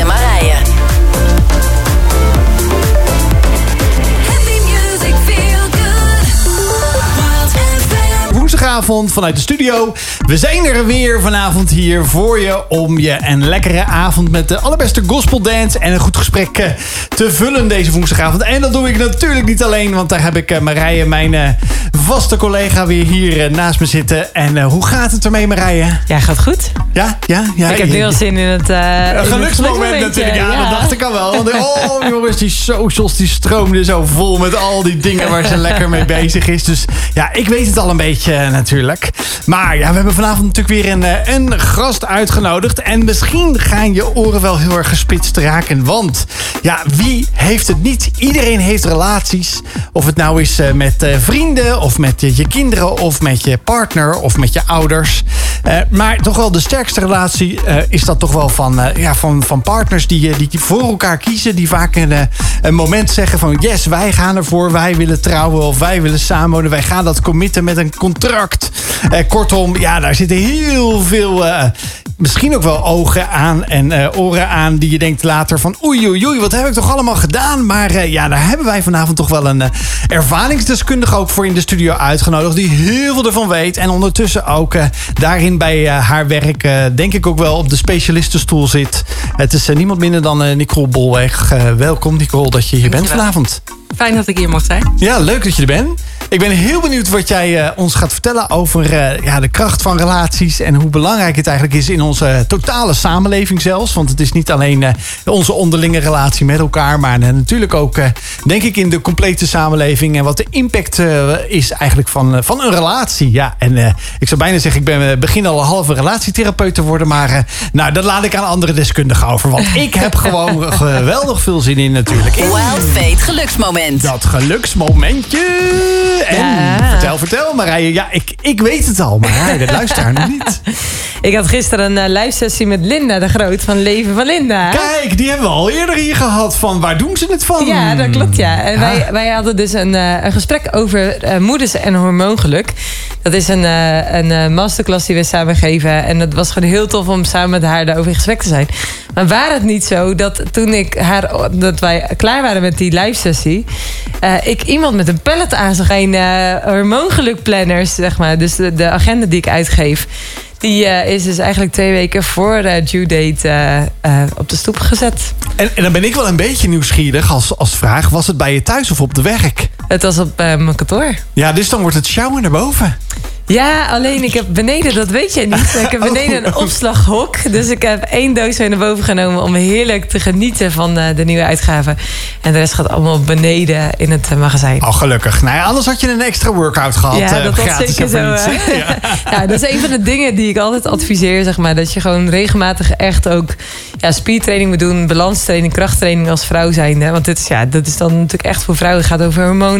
en Vanuit de studio. We zijn er weer vanavond hier voor je om je een lekkere avond met de allerbeste gospel dance en een goed gesprek eh, te vullen deze woensdagavond. En dat doe ik natuurlijk niet alleen, want daar heb ik eh, Marije, mijn eh, vaste collega, weer hier naast me zitten. En hoe gaat het ermee, Marije? Ja, gaat goed. Ja, ja, ja. ik heb heel zin in het... in het geluksmoment natuurlijk. Ja, dat dacht ik al wel. Want, oh jongens, die socials die stroomden zo vol met al die dingen waar ze lekker mee bezig is. Dus ja, ik weet het al een beetje eh, Maar ja, we hebben vanavond natuurlijk weer een, eh, een gast uitgenodigd. En misschien gaan je oren wel heel erg gespitst raken. Want ja, wie heeft het niet? Iedereen heeft relaties. Of het nou is eh, met eh, vrienden, of met je, kinderen, of met je partner, of met je ouders. Maar toch wel de sterkste relatie is dat toch wel van, ja, van, van partners die, die voor elkaar kiezen. Die vaak een, een moment zeggen van yes, wij gaan ervoor. Wij willen trouwen of wij willen samenwonen. Wij gaan dat committen met een contract. Eh, kortom, ja, daar zitten heel veel... eh, Misschien ook wel ogen aan en eh, oren aan die je denkt later van oei oei oei, wat heb ik toch allemaal gedaan? Maar ja, daar hebben wij vanavond toch wel een ervaringsdeskundige ook voor in de studio uitgenodigd. Die heel veel ervan weet. En ondertussen ook daarin bij haar werk denk ik ook wel op de specialistenstoel zit. Het is niemand minder dan Nicole Bolweg. Welkom Nicole dat je hier bent vanavond. Fijn dat ik hier mag zijn. Ja, leuk dat je er bent. Ik ben heel benieuwd wat jij eh, ons gaat vertellen over eh, ja, de kracht van relaties. En hoe belangrijk het eigenlijk is in onze totale samenleving zelfs. Want het is niet alleen eh, onze onderlinge relatie met elkaar. Maar eh, natuurlijk ook, eh, denk ik, in de complete samenleving. En wat de impact eh, is eigenlijk van, eh, van een relatie. Ja, en eh, ik zou bijna zeggen, ik ben eh, begin al een halve relatietherapeut te worden. Maar eh, nou, dat laat ik aan andere deskundigen over. Want ik heb gewoon geweldig veel zin in natuurlijk. In Wild Fate geluksmoment. Dat geluksmomentje. En Ja. vertel, vertel Marije. Ja, ik, ik weet het al, maar de luisteraar nog niet. Ik had gisteren een uh, live sessie met Linda de Groot van Leven van Linda. Kijk, die hebben we al eerder hier gehad. Van waar doen ze het van? Ja, dat klopt ja. En Ja. wij, wij hadden dus een, eh, een gesprek over eh, moeders en hormoongeluk. Dat is een, eh, een eh, masterclass die we samen geven. En het was gewoon heel tof om samen met haar daarover in gesprek te zijn. Maar waar het niet zo dat toen ik haar, dat wij klaar waren met die live sessie, eh, ik iemand met een pallet aan zag. Een eh hormoongelukplanners, zeg maar. Dus de, de agenda die ik uitgeef. Die is dus eigenlijk twee weken voor due date op de stoep gezet. En, en dan ben ik wel een beetje nieuwsgierig als, als vraag. Was het bij je thuis of op de werk? Het was op eh, mijn kantoor. Ja, dus dan wordt het sjouwen naar boven. Ja, alleen ik heb beneden, dat weet je niet. Ik heb beneden een opslaghok. Dus ik heb één doos mee naar boven genomen om heerlijk te genieten van eh, de nieuwe uitgave. En de rest gaat allemaal beneden in het eh, magazijn. Oh, gelukkig. Nou ja, anders had je een extra workout gehad. Ja, dat was zeker zo. Ja. Ja, dat is een van de dingen die ik altijd adviseer, zeg maar. Dat je gewoon regelmatig echt ook ja, spiertraining moet doen, balanstraining, krachttraining als vrouw zijnde. Want dit is, ja, dat is dan natuurlijk echt voor vrouwen. Het gaat over hormonen.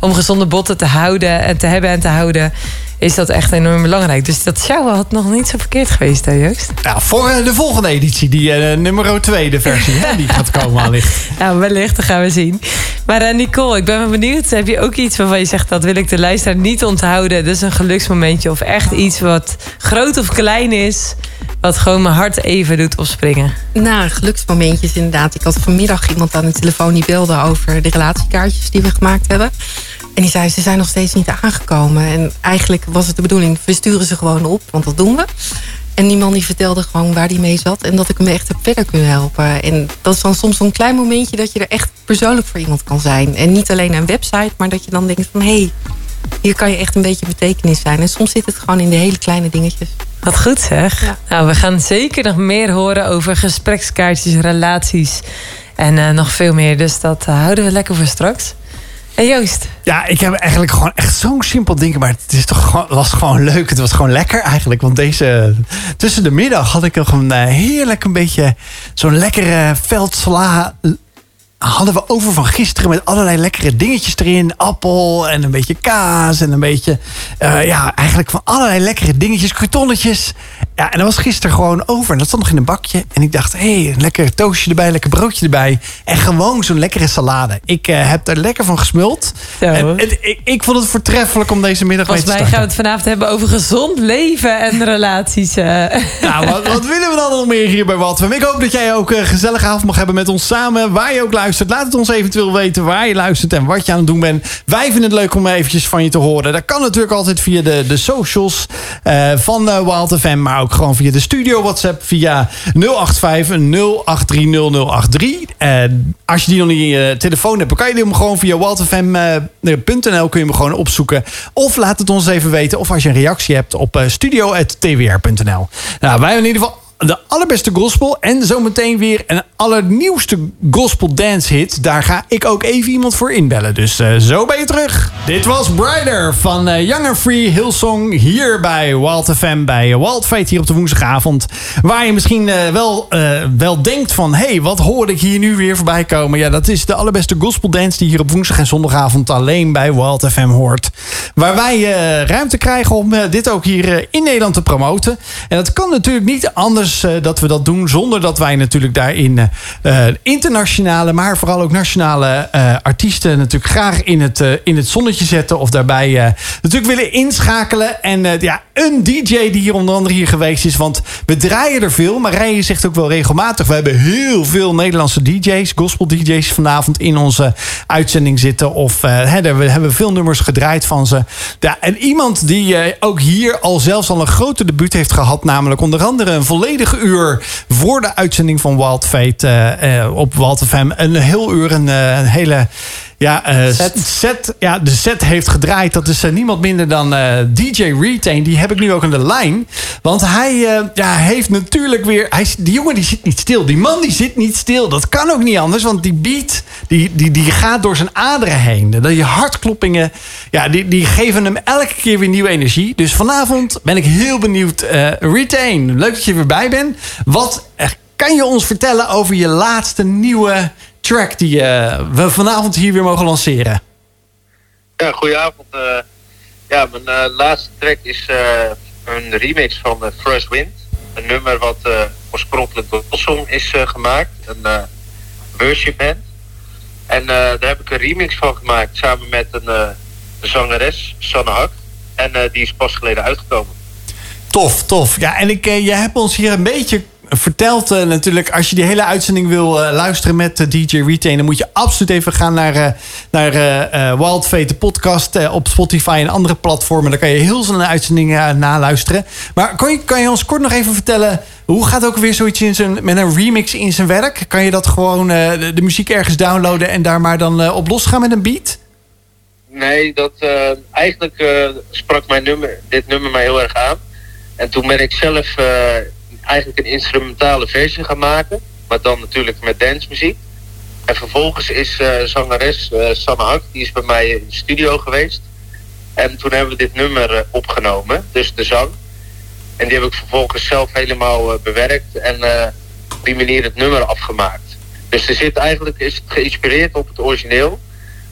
Om gezonde botten te houden en te hebben en te houden. Is dat echt enorm belangrijk. Dus dat sjouwen had nog niet zo verkeerd geweest, hè, Joost? Ja, voor eh, de volgende editie, die eh, nummer 2, de versie, hè, die gaat komen allicht. Ja, wellicht, dat gaan we zien. Maar eh, Nicole, ik ben wel benieuwd. Heb je ook iets waarvan je zegt... dat wil ik de luisteraar niet onthouden? Dat is een geluksmomentje of echt iets wat groot of klein is... wat gewoon mijn hart even doet opspringen. Nou, geluksmomentjes inderdaad. Ik had vanmiddag iemand aan de telefoon die belde over de relatiekaartjes die we gemaakt hebben. En die zei, ze zijn nog steeds niet aangekomen. En eigenlijk was het de bedoeling, we sturen ze gewoon op, want dat doen we. En die man die vertelde gewoon waar die mee zat. En dat ik hem echt heb verder kunnen helpen. En dat is dan soms zo'n klein momentje dat je er echt persoonlijk voor iemand kan zijn. En niet alleen een website, maar dat je dan denkt van... hé, hey, hier kan je echt een beetje betekenis zijn. En soms zit het gewoon in de hele kleine dingetjes. Wat goed zeg. Ja. Nou, we gaan zeker nog meer horen over gesprekskaartjes, relaties... en eh, nog veel meer. Dus dat eh, houden we lekker voor straks. En Joost, Ja, ik heb eigenlijk gewoon echt zo'n simpel ding. Maar het is toch gewoon, was gewoon leuk. Het was gewoon lekker eigenlijk. Want deze, tussen de middag had ik nog een eh, heerlijk een beetje zo'n lekkere veldsla. Hadden we over van gisteren met allerlei lekkere dingetjes erin. Appel en een beetje kaas en een beetje... eh, ja, eigenlijk van allerlei lekkere dingetjes, kartonnetjes. Ja, en dat was gisteren gewoon over. En dat stond nog in een bakje. En ik dacht, hé, hey, een lekker toastje erbij, lekker broodje erbij. En gewoon zo'n lekkere salade. Ik eh, heb er lekker van gesmuld. En, en ik, ik vond het voortreffelijk om deze middag mee Volgens te mij gaan we het vanavond hebben over gezond leven en relaties. eh. Nou, wat, wat willen we dan nog meer hier bij Watfam? Ik hoop dat jij ook een gezellige avond mag hebben met ons samen. Waar je ook luistert. Laat het ons eventueel weten waar je luistert en wat je aan het doen bent. Wij vinden het leuk om eventjes van je te horen. Dat kan natuurlijk altijd via de, de socials eh, van eh, Wild FM. Maar ook gewoon via de studio WhatsApp via 085 083 Eh, als je die nog niet in je telefoon hebt, dan kan je hem gewoon via wildfm.nl kun je hem gewoon opzoeken. Of laat het ons even weten. Of als je een reactie hebt op eh, studio.twr.nl. Nou, wij in ieder geval de allerbeste gospel. En zometeen weer een allernieuwste gospel dance hit. Daar ga ik ook even iemand voor inbellen. Dus eh, zo ben je terug. Dit was Brighter van eh, Young Free Hillsong. Hier bij Wild FM. Bij Wild Fate hier op de woensdagavond. Waar je misschien eh, wel, wel denkt van... Hé, hey, wat hoor ik hier nu weer voorbij komen? Ja, dat is de allerbeste gospel dance die hier op woensdag en zondagavond alleen bij Wild FM hoort. Waar wij ruimte krijgen om dit ook hier in Nederland te promoten. En dat kan natuurlijk niet anders eh, dat we dat doen zonder dat wij natuurlijk daarin eh, eh, internationale, maar vooral ook nationale artiesten natuurlijk graag in het, in het zonnetje zetten of daarbij natuurlijk willen inschakelen. En ja, een DJ die hier onder andere hier geweest is, want we draaien er veel. Maar Rijen zegt ook wel regelmatig, we hebben heel veel Nederlandse DJ's, gospel DJ's vanavond in onze uitzending zitten. Of hè, we hebben veel nummers gedraaid van ze. Ja, en iemand die ook hier al zelfs al een grote debuut heeft gehad, namelijk onder andere een uur voor de uitzending van Wild Fate eh, eh, op Wild FM. Een heel uur, een, eh, een hele ja, eh, Set. set. Ja, de set heeft gedraaid. Dat is eh, niemand minder dan eh, DJ Retain. Die heb ik nu ook aan de lijn. Want hij ja, heeft natuurlijk weer... Hij, die jongen die zit niet stil. Die man die zit niet stil. Dat kan ook niet anders. Want die beat die, die, die gaat door zijn aderen heen. Je hartkloppingen ja, die, die geven hem elke keer weer nieuwe energie. Dus vanavond ben ik heel benieuwd. Retain, leuk dat je weer bij bent. Wat kan je ons vertellen over je laatste nieuwe track... die eh, we vanavond hier weer mogen lanceren? Ja, goedenavond. eh ja, mijn eh, laatste track is een remix van First Wind. Een nummer wat oorspronkelijk door Bossong is gemaakt. Een worship band. En daar heb ik een remix van gemaakt samen met een zangeres, Sanne Hak. En die is pas geleden uitgekomen. Tof, tof. Ja, en ik, jij hebt ons hier een beetje verteld eh, natuurlijk... als je die hele uitzending wil eh, luisteren met DJ Retain... dan moet je absoluut even gaan naar, eh, naar Wild Fate, de podcast... op Spotify en andere platformen. Daar kan je heel snel een uitzending naluisteren. Maar kan je, kan je ons kort nog even vertellen... hoe gaat ook weer zoiets in zijn, met een remix in zijn werk? Kan je dat gewoon de, de muziek ergens downloaden... en daar maar dan op losgaan met een beat? Nee, dat eigenlijk sprak mijn nummer, dit nummer mij heel erg aan. En toen ben ik zelf eigenlijk een instrumentale versie gaan maken. Maar dan natuurlijk met dancemuziek. En vervolgens is eh, zangeres eh, Sanne die is bij mij in de studio geweest. En toen hebben we dit nummer eh, opgenomen, dus de zang. En die heb ik vervolgens zelf helemaal bewerkt en op die manier het nummer afgemaakt. Dus er zit eigenlijk, is geïnspireerd op het origineel.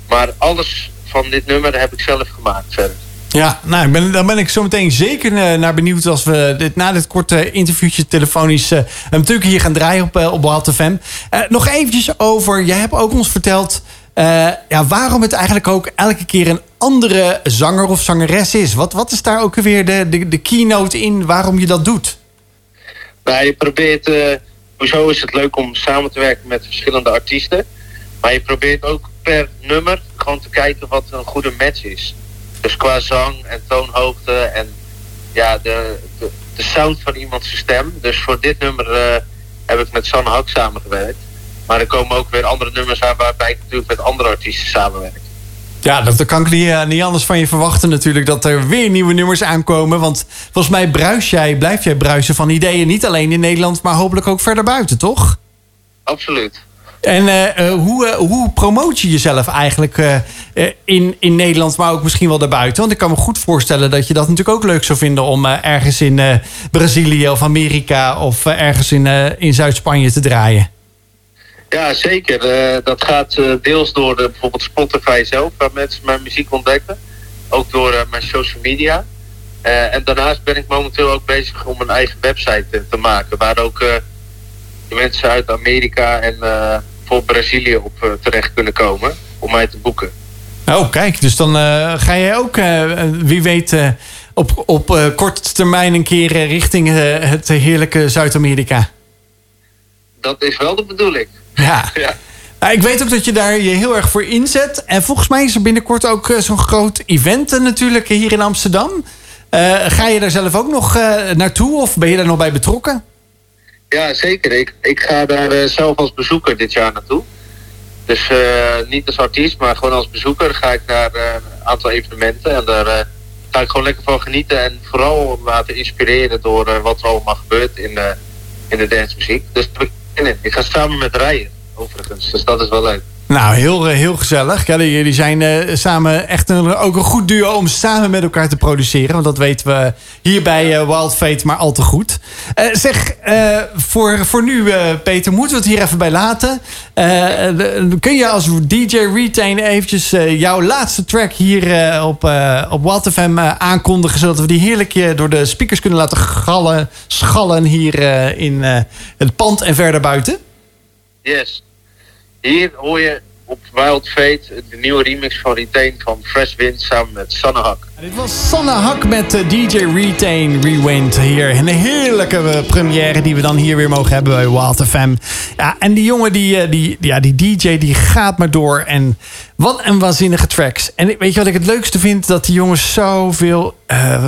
Maar alles van dit nummer heb ik zelf gemaakt verder. Ja, nou, ben, dan ben ik zo meteen zeker eh, naar benieuwd als we dit, na dit korte interviewtje telefonisch hem natuurlijk hier gaan draaien op, eh, op Wild FM. Nog eventjes over, jij hebt ook ons verteld ja, waarom het eigenlijk ook elke keer een andere zanger of zangeres is. Wat, wat is daar ook weer de, de, de keynote in waarom je dat doet? Nou, je probeert, hoezo is het leuk om samen te werken met verschillende artiesten. Maar je probeert ook per nummer gewoon te kijken wat een goede match is. Dus qua zang en toonhoogte en ja, de, de, de sound van iemands stem. Dus voor dit nummer eh, heb ik met Sanne Hak samengewerkt. Maar er komen ook weer andere nummers aan waarbij ik natuurlijk met andere artiesten samenwerk. Ja, dat, dat kan ik niet, eh, niet anders van je verwachten natuurlijk. Dat er weer nieuwe nummers aankomen. Want volgens mij bruis jij, blijf jij bruisen van ideeën. Niet alleen in Nederland, maar hopelijk ook verder buiten, toch? Absoluut. En eh, eh, hoe, eh, hoe promoot je jezelf eigenlijk in, in Nederland, maar ook misschien wel daarbuiten? Want ik kan me goed voorstellen dat je dat natuurlijk ook leuk zou vinden om ergens in Brazilië of Amerika of ergens in, in Zuid-Spanje te draaien. Ja, zeker. Dat gaat deels door bijvoorbeeld Spotify zelf, waar mensen mijn muziek ontdekken. Ook door mijn social media. En daarnaast ben ik momenteel ook bezig om een eigen website te, maken. Waar ook mensen uit Amerika en eh, voor Brazilië op eh, terecht kunnen komen. Om mij te boeken. Oh, kijk, dus dan eh, ga jij ook, wie weet, op, op korte termijn een keer richting het heerlijke Zuid-Amerika. Dat is wel de bedoeling. Ja. Ja. Nou, ik weet ook dat je daar je heel erg voor inzet. En volgens mij is er binnenkort ook zo'n groot event natuurlijk hier in Amsterdam. Ga je daar zelf ook nog naartoe of ben je daar nog bij betrokken? Ja, zeker. Ik, ga daar eh, zelf als bezoeker dit jaar naartoe. Dus eh, niet als artiest, maar gewoon als bezoeker ga ik naar eh, een aantal evenementen. En daar ga ik gewoon lekker van genieten. En vooral laten inspireren door wat er allemaal gebeurt in, in de dancemuziek. Dus. Ik ga samen met Rijen, overigens. Dus dat is wel leuk. Nou, heel, eh, heel gezellig. Jullie zijn eh, samen echt een, ook een goed duo om samen met elkaar te produceren. Want dat weten we hier bij eh, Wild Fate maar al te goed. Zeg, voor, voor nu, Peter, moeten we het hier even bij laten. Kun je als DJ Retain eventjes jouw laatste track hier op, op Wild FM aankondigen... zodat we die heerlijk door de speakers kunnen laten gallen, schallen hier in het pand en verder buiten? Yes. Hier hoor je op Wild Fate de nieuwe remix van Retain van Fresh Wind samen met Sanne Hak. Dit was Sanne Hak met eh, DJ Retain Rewind hier. Een heerlijke eh, première die we dan hier weer mogen hebben bij Wild FM. Ja, en die jongen, die, eh, die, ja, die DJ, die gaat maar door. En wat een waanzinnige tracks. En weet je wat ik het leukste vind? Dat die jongens zoveel... eh,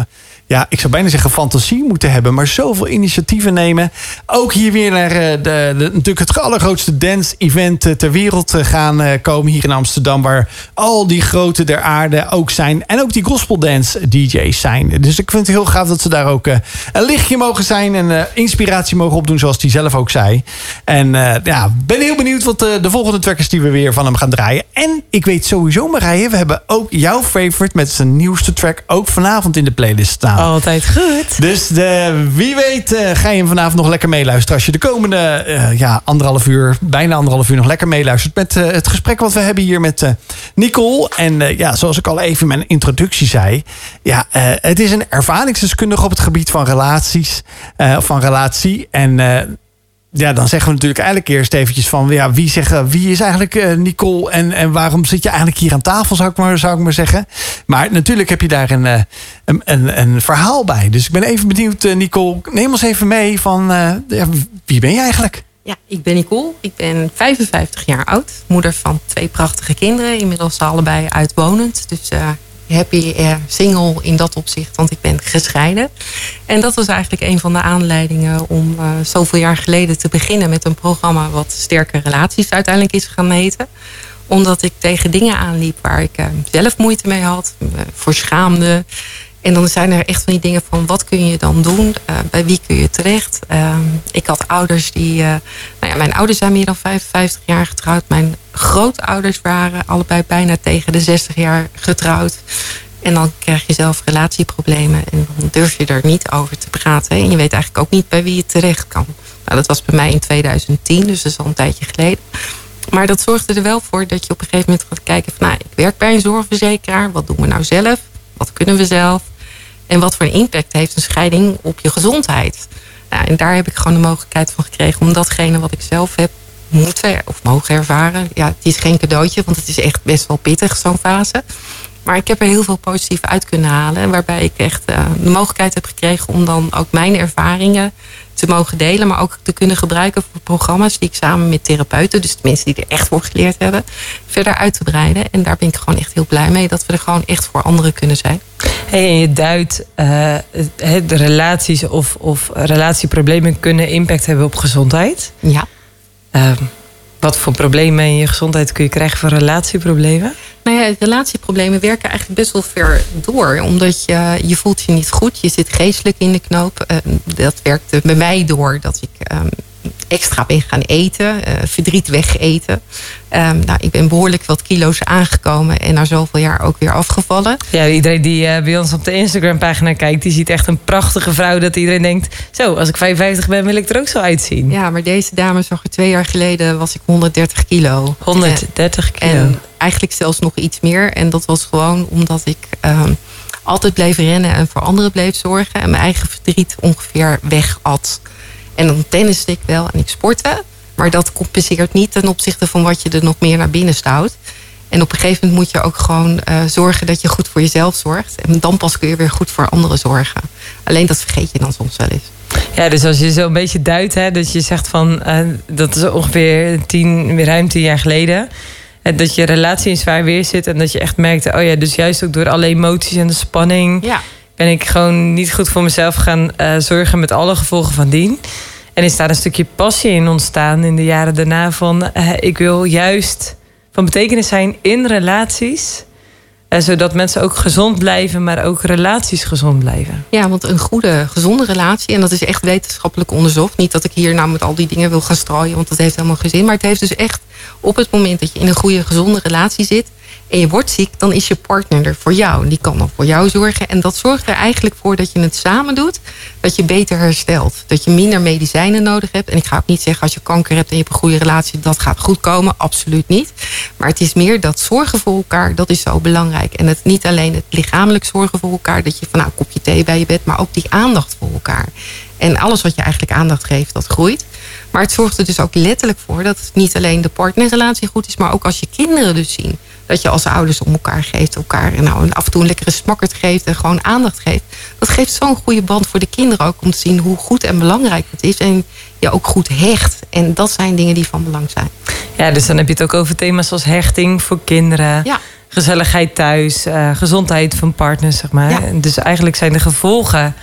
ja, ik zou bijna zeggen fantasie moeten hebben, maar zoveel initiatieven nemen. Ook hier weer naar eh, de, de, natuurlijk het allergrootste dance-event eh, ter wereld eh, gaan komen hier in Amsterdam, waar al die grote der aarde ook zijn. En ook die gospel dance DJ's zijn. Dus ik vind het heel gaaf dat ze daar ook een lichtje mogen zijn en inspiratie mogen opdoen, zoals hij zelf ook zei. En ja, ben heel benieuwd wat de volgende track is die we weer van hem gaan draaien. En ik weet sowieso, Marije, we hebben ook jouw favorite met zijn nieuwste track ook vanavond in de playlist staan. Altijd goed. Dus de, wie weet eh, ga je hem vanavond nog lekker meeluisteren. Als je de komende eh, ja, anderhalf uur, bijna anderhalf uur nog lekker meeluistert. Met eh, het gesprek wat we hebben hier met Nicole. En ja, zoals ik al even in mijn introductie zei. Ja, het is een ervaringsdeskundige op het gebied van relaties. eh, van relatie. En ja, dan zeggen we natuurlijk eigenlijk eerst eventjes van... Ja, wie, zeggen, wie is eigenlijk eh, Nicole en, en waarom zit je eigenlijk hier aan tafel, zou ik maar, zou ik maar zeggen. Maar natuurlijk heb je daar een, eh, een, een, een verhaal bij. Dus ik ben even benieuwd, eh, Nicole. Neem ons even mee van wie ben je eigenlijk? Ja, ik ben Nicole. Ik ben 55 jaar oud. Moeder van twee prachtige kinderen. Inmiddels allebei uitwonend. Dus happy eh, single in dat opzicht. Want ik ben gescheiden. En dat was eigenlijk een van de aanleidingen om eh, zoveel jaar geleden te beginnen met een programma wat Sterke Relaties uiteindelijk is gaan heten. Omdat ik tegen dingen aanliep waar ik eh, zelf moeite mee had. Me voor schaamde. En dan zijn er echt van die dingen van wat kun je dan doen? Eh, bij wie kun je terecht? Eh, ik had ouders die. eh, nou ja, mijn ouders zijn meer dan 55 jaar getrouwd. Mijn grootouders waren allebei bijna tegen de 60 jaar getrouwd. En dan krijg je zelf relatieproblemen. En dan durf je er niet over te praten. En je weet eigenlijk ook niet bij wie je terecht kan. Nou, dat was bij mij in 2010, dus dat is al een tijdje geleden. Maar dat zorgde er wel voor dat je op een gegeven moment gaat kijken van... Nou, ik werk bij een zorgverzekeraar. Wat doen we nou zelf? Wat kunnen we zelf? En wat voor impact heeft een scheiding op je gezondheid? Nou, en daar heb ik gewoon de mogelijkheid van gekregen... om datgene wat ik zelf heb moeten of mogen ervaren... ja, het is geen cadeautje, want het is echt best wel pittig, zo'n fase... Maar ik heb er heel veel positief uit kunnen halen. Waarbij ik echt eh, de mogelijkheid heb gekregen om dan ook mijn ervaringen te mogen delen. Maar ook te kunnen gebruiken voor programma's die ik samen met therapeuten, dus de mensen die er echt voor geleerd hebben, verder uit te breiden. En daar ben ik gewoon echt heel blij mee dat we er gewoon echt voor anderen kunnen zijn. Hey, en je duidt eh, de relaties of, of relatieproblemen kunnen impact hebben op gezondheid. Ja. Eh, wat voor problemen in je gezondheid kun je krijgen van relatieproblemen? Nou ja, relatieproblemen werken eigenlijk best wel ver door. Omdat je, je voelt je niet goed. Je zit geestelijk in de knoop. Eh, dat werkte bij mij door dat ik ehm, extra ben gaan eten. eh, verdriet wegeten. Ehm, nou, ik ben behoorlijk wat kilo's aangekomen. En na zoveel jaar ook weer afgevallen. Ja, iedereen die eh, bij ons op de Instagram-pagina kijkt, die ziet echt een prachtige vrouw. Dat iedereen denkt: Zo, als ik 55 ben, wil ik er ook zo uitzien. Ja, maar deze dame zag er twee jaar geleden was ik 130 kilo. 130 kilo. En eigenlijk zelfs nog iets meer. En dat was gewoon omdat ik ehm, altijd bleef rennen en voor anderen bleef zorgen. En mijn eigen verdriet ongeveer wegat. En dan tenniste ik wel en ik sportte. Maar dat compenseert niet ten opzichte van wat je er nog meer naar binnen stout. En op een gegeven moment moet je ook gewoon eh, zorgen dat je goed voor jezelf zorgt. En dan pas kun je weer goed voor anderen zorgen. Alleen dat vergeet je dan soms wel eens. Ja, dus als je zo een beetje duidt, hè, dat je zegt van eh, dat is ongeveer tien, ruim tien jaar geleden. En dat je relatie in zwaar weer zit en dat je echt merkte, oh ja, dus juist ook door alle emoties en de spanning Ja, ben ik gewoon niet goed voor mezelf gaan eh, zorgen met alle gevolgen van dien. En is daar een stukje passie in ontstaan in de jaren daarna van eh, ik wil juist van betekenis zijn in relaties. eh, zodat mensen ook gezond blijven, maar ook relaties gezond blijven. ja, want een goede, gezonde relatie, en dat is echt wetenschappelijk onderzocht. Niet dat ik hier nou met al die dingen wil gaan strooien, want dat heeft helemaal geen zin. Maar het heeft dus echt op het moment dat je in een goede, gezonde relatie zit en je wordt ziek, dan is je partner er voor jou. Die kan dan voor jou zorgen. En dat zorgt er eigenlijk voor dat je het samen doet, dat je beter herstelt. Dat je minder medicijnen nodig hebt. En ik ga ook niet zeggen als je kanker hebt en je hebt een goede relatie, dat gaat goed komen. Absoluut niet. Maar het is meer dat zorgen voor elkaar, dat is zo belangrijk. En het niet alleen het lichamelijk zorgen voor elkaar, dat je van nou een kopje thee bij je bed, maar ook die aandacht voor elkaar. En alles wat je eigenlijk aandacht geeft, dat groeit. Maar het zorgt er dus ook letterlijk voor dat het niet alleen de partnerrelatie goed is, maar ook als je kinderen dus zien. Dat je als ouders om elkaar geeft, elkaar nou, af en toe een lekkere smakkerd geeft en gewoon aandacht geeft. Dat geeft zo'n goede band voor de kinderen ook om te zien hoe goed en belangrijk het is. En je ook goed hecht. En dat zijn dingen die van belang zijn. Ja, dus dan heb je het ook over thema's als hechting voor kinderen. Ja. Gezelligheid thuis, eh, gezondheid van partners, zeg maar. Ja. Dus eigenlijk zijn de gevolgen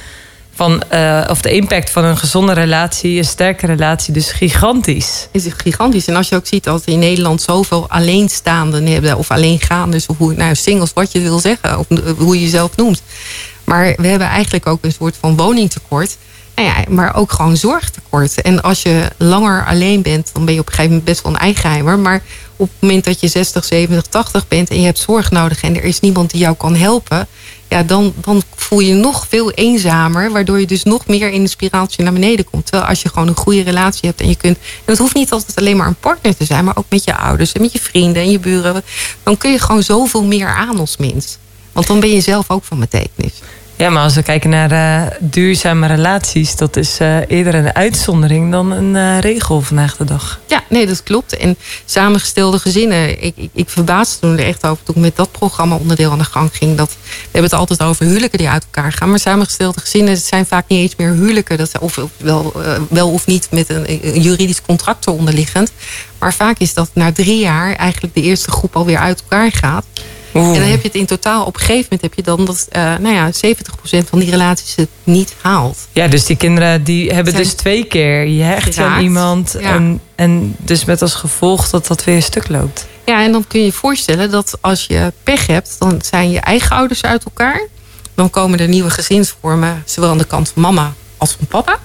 van, eh, of de impact van een gezonde relatie, een sterke relatie, dus gigantisch. is gigantisch. En als je ook ziet dat in Nederland zoveel alleenstaanden hebben, of alleengaanders, of hoe, nou, singles, wat je wil zeggen, of hoe je jezelf noemt. Maar we hebben eigenlijk ook een soort van woningtekort. Nou ja, maar ook gewoon zorgtekort. En als je langer alleen bent, dan ben je op een gegeven moment best wel een eigenheimer. Maar op het moment dat je 60, 70, 80 bent en je hebt zorg nodig en er is niemand die jou kan helpen, ja, dan, dan voel je je nog veel eenzamer, waardoor je dus nog meer in een spiraaltje naar beneden komt. Terwijl als je gewoon een goede relatie hebt en je kunt, en het hoeft niet altijd alleen maar een partner te zijn, maar ook met je ouders en met je vrienden en je buren, dan kun je gewoon zoveel meer aan als mens. Want dan ben je zelf ook van betekenis. Ja, maar als we kijken naar eh, duurzame relaties, dat is eh, eerder een uitzondering dan een eh, regel vandaag de dag. Ja, nee, dat klopt. En samengestelde gezinnen, ik, ik, ik verbaasde toen er echt over toen ik met dat programma onderdeel aan de gang ging. Dat, we hebben het altijd over huwelijken die uit elkaar gaan. Maar samengestelde gezinnen zijn vaak niet eens meer huwelijken. Dat, of, wel, wel of niet met een, een juridisch contract eronder liggend. Maar vaak is dat na drie jaar eigenlijk de eerste groep alweer uit elkaar gaat. En dan heb je het in totaal, op een gegeven moment heb je dan dat eh, nou ja, 70% van die relaties het niet haalt. Ja, dus die kinderen die hebben Zijn dus twee keer je hecht aan iemand. Ja. En, en dus met als gevolg dat dat weer stuk loopt. Ja, en dan kun je je voorstellen dat als je pech hebt, dan zijn je eigen ouders uit elkaar. Dan komen er nieuwe gezinsvormen, zowel aan de kant van mama als van papa.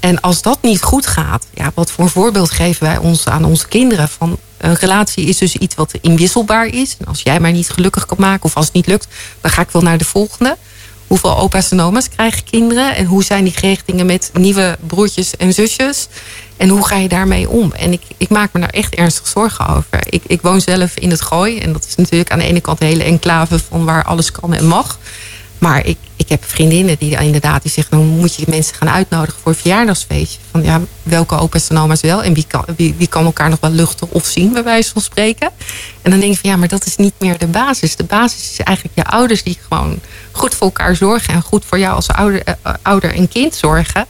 En als dat niet goed gaat, ja, wat voor voorbeeld geven wij ons aan onze kinderen? Van een relatie is dus iets wat inwisselbaar is. En als jij mij niet gelukkig kan maken of als het niet lukt, dan ga ik wel naar de volgende. Hoeveel opa's en oma's krijgen kinderen? En hoe zijn die gehechtingen met nieuwe broertjes en zusjes? En hoe ga je daarmee om? En ik, ik maak me daar echt ernstig zorgen over. Ik, ik woon zelf in het Gooi. En dat is natuurlijk aan de ene kant een hele enclave van waar alles kan en mag. Maar ik, ik heb vriendinnen die inderdaad die zeggen... dan moet je mensen gaan uitnodigen voor een verjaardagsfeestje. Van ja, welke opa's en oma's wel? En wie kan, wie, kan elkaar nog wel luchten of zien, bij wijze van spreken? En dan denk ik van ja, maar dat is niet meer de basis. De basis is eigenlijk je ouders die gewoon goed voor elkaar zorgen... en goed voor jou als ouder, eh, ouder en kind zorgen.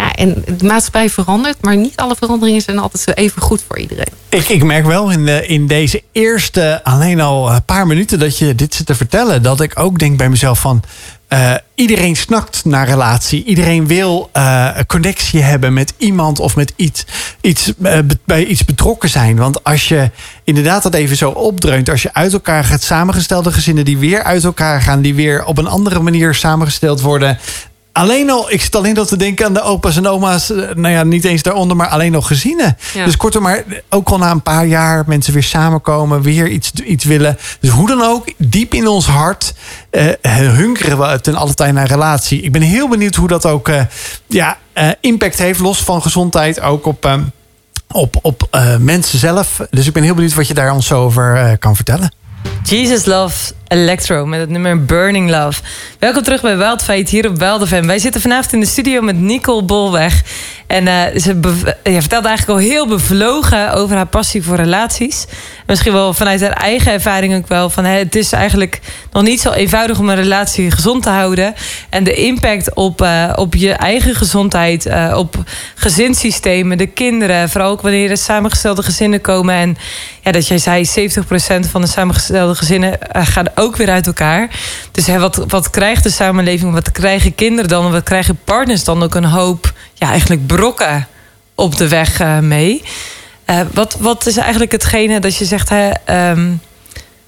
Ja, en de maatschappij verandert, maar niet alle veranderingen zijn altijd zo even goed voor iedereen. Ik, ik merk wel in, de, in deze eerste alleen al een paar minuten dat je dit zit te vertellen, dat ik ook denk bij mezelf van. eh, iedereen snakt naar relatie. Iedereen wil eh, een connectie hebben met iemand of met iets, iets eh, bij iets betrokken zijn. Want als je inderdaad dat even zo opdreunt, als je uit elkaar gaat samengestelde gezinnen die weer uit elkaar gaan, die weer op een andere manier samengesteld worden. Alleen al, ik zit alleen al te denken aan de opa's en oma's. eh, Nou ja, niet eens daaronder, maar alleen nog gezinnen. Ja. Dus kortom, maar ook al na een paar jaar mensen weer samenkomen, weer iets, iets willen. Dus hoe dan ook, diep in ons hart eh, hunkeren we ten alle tijde naar relatie. Ik ben heel benieuwd hoe dat ook eh, ja, eh, impact heeft, los van gezondheid, ook op, eh, op, op eh, mensen zelf. Dus ik ben heel benieuwd wat je daar ons zo over eh, kan vertellen. Jesus loves Electro met het nummer Burning Love. Welkom terug bij Wild hier op Wild. Wij zitten vanavond in de studio met Nicole Bolweg. En eh, ze bev- ja, vertelt eigenlijk al heel bevlogen over haar passie voor relaties. Misschien wel vanuit haar eigen ervaring ook wel. Van, het is eigenlijk nog niet zo eenvoudig om een relatie gezond te houden. En de impact op, eh, op je eigen gezondheid, eh, op gezinssystemen, de kinderen. Vooral ook wanneer er samengestelde gezinnen komen. En ja, dat jij zei, 70% van de samengestelde gezinnen eh, gaan ook weer uit elkaar. Dus hè, wat, wat krijgt de samenleving, wat krijgen kinderen dan? Wat krijgen partners dan ook een hoop, ja, eigenlijk brokken op de weg eh, mee? Eh, wat, wat is eigenlijk hetgene dat je zegt, hè, ehm,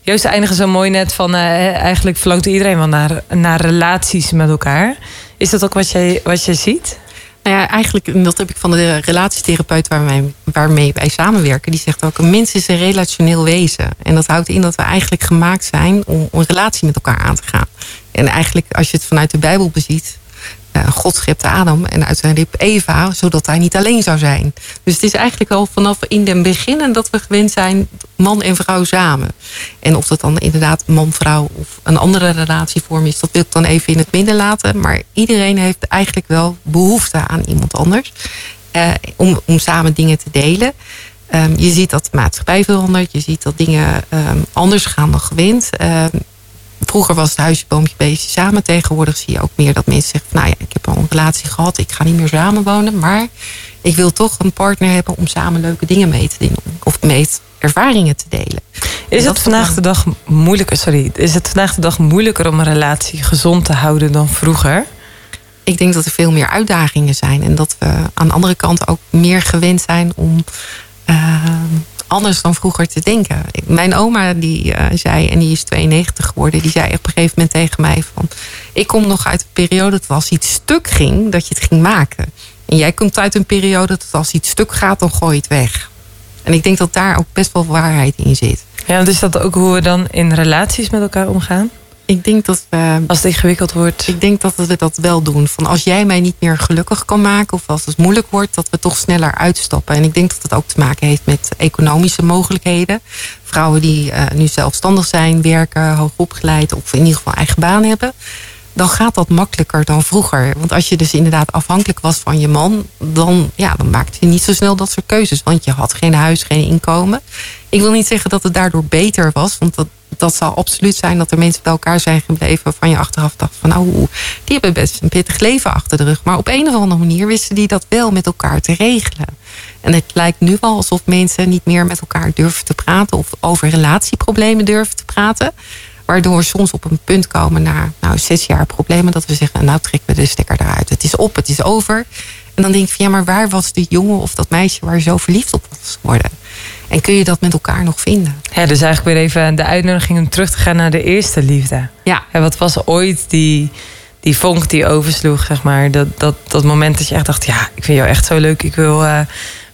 Joost eindigen zo mooi net van eh, eigenlijk verlangt iedereen wel naar, naar relaties met elkaar. Is dat ook wat jij, wat jij ziet? Nou ja, eigenlijk, en dat heb ik van de relatietherapeut waarmee, waarmee wij samenwerken. Die zegt ook, een mens is een relationeel wezen. En dat houdt in dat we eigenlijk gemaakt zijn om een relatie met elkaar aan te gaan. En eigenlijk, als je het vanuit de Bijbel beziet. Eh, God schept Adam en uit zijn rib Eva, zodat hij niet alleen zou zijn. Dus het is eigenlijk al vanaf in den beginnen dat we gewend zijn, man en vrouw samen. En of dat dan inderdaad man-vrouw of een andere relatievorm is, dat wil ik dan even in het midden laten. Maar iedereen heeft eigenlijk wel behoefte aan iemand anders. eh, om, om samen dingen te delen. Ehm, je ziet dat de maatschappij verandert. Je ziet dat dingen ehm, anders gaan dan gewend. Ehm, vroeger was het huisje, boompje, beestje samen. Tegenwoordig zie je ook meer dat mensen zeggen... van, nou ja, ik heb al een relatie gehad. Ik ga niet meer samenwonen. Maar ik wil toch een partner hebben om samen leuke dingen mee te doen. Of mee ervaringen te delen. Is het vandaag de dag moeilijker, sorry, is het vandaag de dag moeilijker om een relatie gezond te houden dan vroeger? ik denk dat er veel meer uitdagingen zijn. En dat we aan de andere kant ook meer gewend zijn om eh, anders dan vroeger te denken. Mijn oma die eh, zei, en die is 92 geworden, die zei op een gegeven moment tegen mij van... Ik kom nog uit een periode dat als iets stuk ging, dat je het ging maken. En jij komt uit een periode dat als iets stuk gaat, dan gooi je het weg. En ik denk dat daar ook best wel waarheid in zit. Ja, want is dat ook hoe we dan in relaties met elkaar omgaan? Ik denk dat we Als het ingewikkeld wordt. Ik denk dat we dat wel doen. Van als jij mij niet meer gelukkig kan maken of als het moeilijk wordt, dat we toch sneller uitstappen. En ik denk dat het ook te maken heeft met economische mogelijkheden. Vrouwen die eh, nu zelfstandig zijn, werken, hoogopgeleid of in ieder geval eigen baan hebben. Dan gaat dat makkelijker dan vroeger. Want als je dus inderdaad afhankelijk was van je man, dan, ja, dan maakte je niet zo snel dat soort keuzes. Want je had geen huis, geen inkomen. Ik wil niet zeggen dat het daardoor beter was. Want dat, dat zal absoluut zijn dat er mensen bij elkaar zijn gebleven waarvan je achteraf dacht van nou, die hebben best een pittig leven achter de rug. Maar op een of andere manier wisten die dat wel met elkaar te regelen. En het lijkt nu wel alsof mensen niet meer met elkaar durven te praten of over relatieproblemen durven te praten. Waardoor we soms op een punt komen na nou, zes jaar problemen dat we zeggen, nou trek we de stekker eruit. Het is op, het is over. En dan denk ik van ja, maar waar was die jongen of dat meisje waar je zo verliefd op was geworden? En kun je dat met elkaar nog vinden? Ja, dus eigenlijk weer even de uitnodiging om terug te gaan naar de eerste liefde. Ja, Ja, wat was ooit die, die vonk die oversloeg, zeg maar? Dat, dat, dat moment dat je echt dacht, ja, ik vind jou echt zo leuk. Ik wil eh,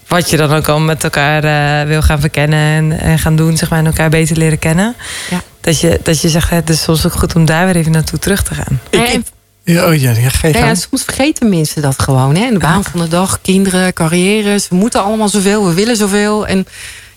wat je dan ook al met elkaar eh, wil gaan verkennen en, en gaan doen, zeg maar, en elkaar beter leren kennen. Ja. Dat, je, dat je zegt, het is soms ook goed om daar weer even naartoe terug te gaan. en, Ja, oh ja, ja, Nou ja, aan. soms vergeten mensen dat gewoon. Hè? De baan van de dag, kinderen, carrières. We moeten allemaal zoveel, we willen zoveel. En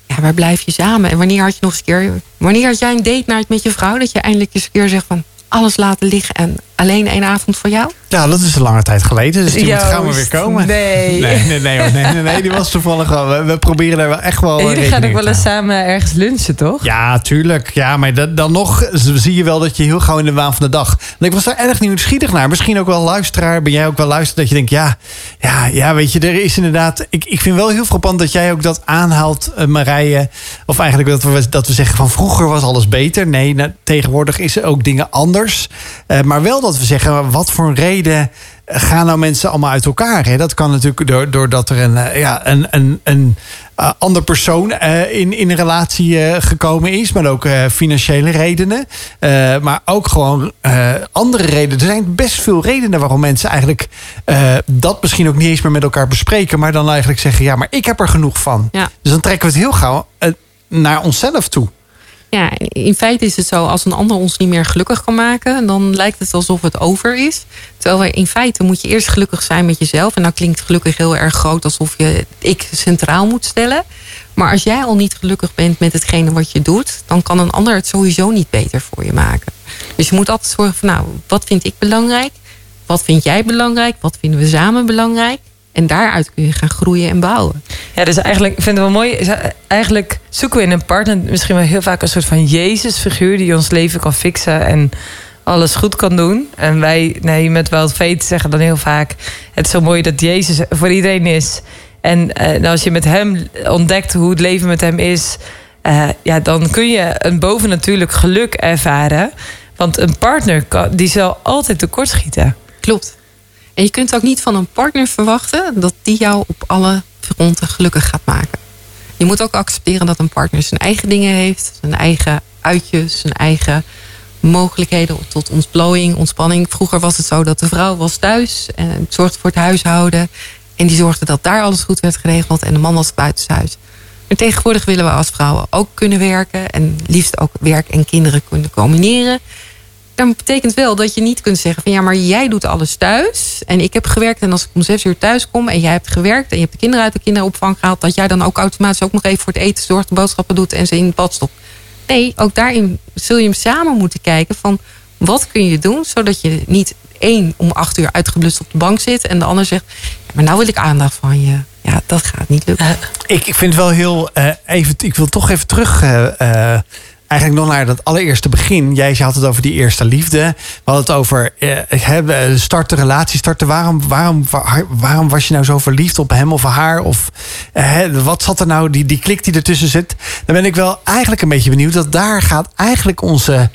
ja, waar blijf je samen? En wanneer had je nog eens een keer... Wanneer had jij een date night met je vrouw? Dat je eindelijk eens een keer zegt van... alles laten liggen en alleen één avond voor jou? Ja, dat is een lange tijd geleden, dus die moet gaan we weer komen. nee. Nee, nee, nee, nee, nee, nee, die was toevallig wel. We, we proberen daar wel echt wel. En jullie gaan ook wel eens samen ergens lunchen, toch? Ja, tuurlijk. Ja, maar dat, dan nog zie je wel dat je heel gauw in de waan van de dag. En ik was daar erg nieuwsgierig naar. Misschien ook wel luisteraar. Ben jij ook wel luisteraar dat je denkt, ja, ja, ja, weet je, er is inderdaad. Ik, ik vind wel heel frappant dat jij ook dat aanhaalt, eh, Marije. Of eigenlijk dat we, dat we zeggen van vroeger was alles beter. Nee, nou, tegenwoordig is er ook dingen anders. Eh, maar wel dat we zeggen, wat voor een reden gaan nou mensen allemaal uit elkaar? Hè? Dat kan natuurlijk door, doordat er een, eh, ja, een, een, een eh, ander persoon eh, in, in een relatie gekomen is. Maar ook financiële redenen. Maar ook gewoon andere redenen. Er zijn best veel redenen waarom mensen eigenlijk dat misschien ook niet eens meer met elkaar bespreken. Maar dan eigenlijk zeggen, ja, maar ik heb er genoeg van. Ja. Dus dan trekken we het heel gauw naar onszelf toe. Ja, in feite is het zo, als een ander ons niet meer gelukkig kan maken, dan lijkt het alsof het over is. Terwijl in feite moet je eerst gelukkig zijn met jezelf. En nou klinkt gelukkig heel erg groot, alsof je ik centraal moet stellen. Maar als jij al niet gelukkig bent met hetgene wat je doet, dan kan een ander het sowieso niet beter voor je maken. Dus je moet altijd zorgen van, nou, wat vind ik belangrijk? Wat vind jij belangrijk? Wat vinden we samen belangrijk? En daaruit kun je gaan groeien en bouwen. Ja, dus eigenlijk ik vind het wel mooi. is, Eigenlijk zoeken we in een partner misschien wel heel vaak een soort van Jezus-figuur die ons leven kan fixen en alles goed kan doen. En wij, nee, met wel het feit zeggen dan heel vaak: het is zo mooi dat Jezus voor iedereen is. En eh, als je met hem ontdekt hoe het leven met hem is, eh, ja, dan kun je een bovennatuurlijk geluk ervaren. Want een partner kan, die zal altijd tekortschieten. Klopt. En je kunt ook niet van een partner verwachten dat die jou op alle fronten gelukkig gaat maken. Je moet ook accepteren dat een partner zijn eigen dingen heeft, zijn eigen uitjes, zijn eigen mogelijkheden tot ontplooiing, ontspanning. Vroeger was het zo dat de vrouw was thuis en zorgde voor het huishouden. En die zorgde dat daar alles goed werd geregeld en de man was buitenshuis. Maar tegenwoordig willen we als vrouwen ook kunnen werken en liefst ook werk en kinderen kunnen combineren. Dat betekent wel dat je niet kunt zeggen van ja, maar jij doet alles thuis. En ik heb gewerkt en als ik om zes uur thuis kom en jij hebt gewerkt en je hebt de kinderen uit de kinderopvang gehaald, dat jij dan ook automatisch ook nog even voor het eten zorgt, de boodschappen doet en ze in het bad stopt. Nee, ook daarin zul je hem samen moeten kijken van wat kun je doen zodat je niet één om acht uur uitgeblust op de bank zit en de ander zegt, ja, maar nou wil ik aandacht van je. Ja, dat gaat niet lukken. Ik, ik vind wel heel eh, even. Ik wil toch even terug. eh, eh, eigenlijk nog naar dat allereerste begin. Jij had het over die eerste liefde. We hadden het over eh, hebben, starten, relatie starten. Waarom, waarom, waar- waarom was je nou zo verliefd op hem of haar? Of eh, wat zat er nou, die, die klik die ertussen zit? Dan ben ik wel eigenlijk een beetje benieuwd. Dat daar gaat eigenlijk onze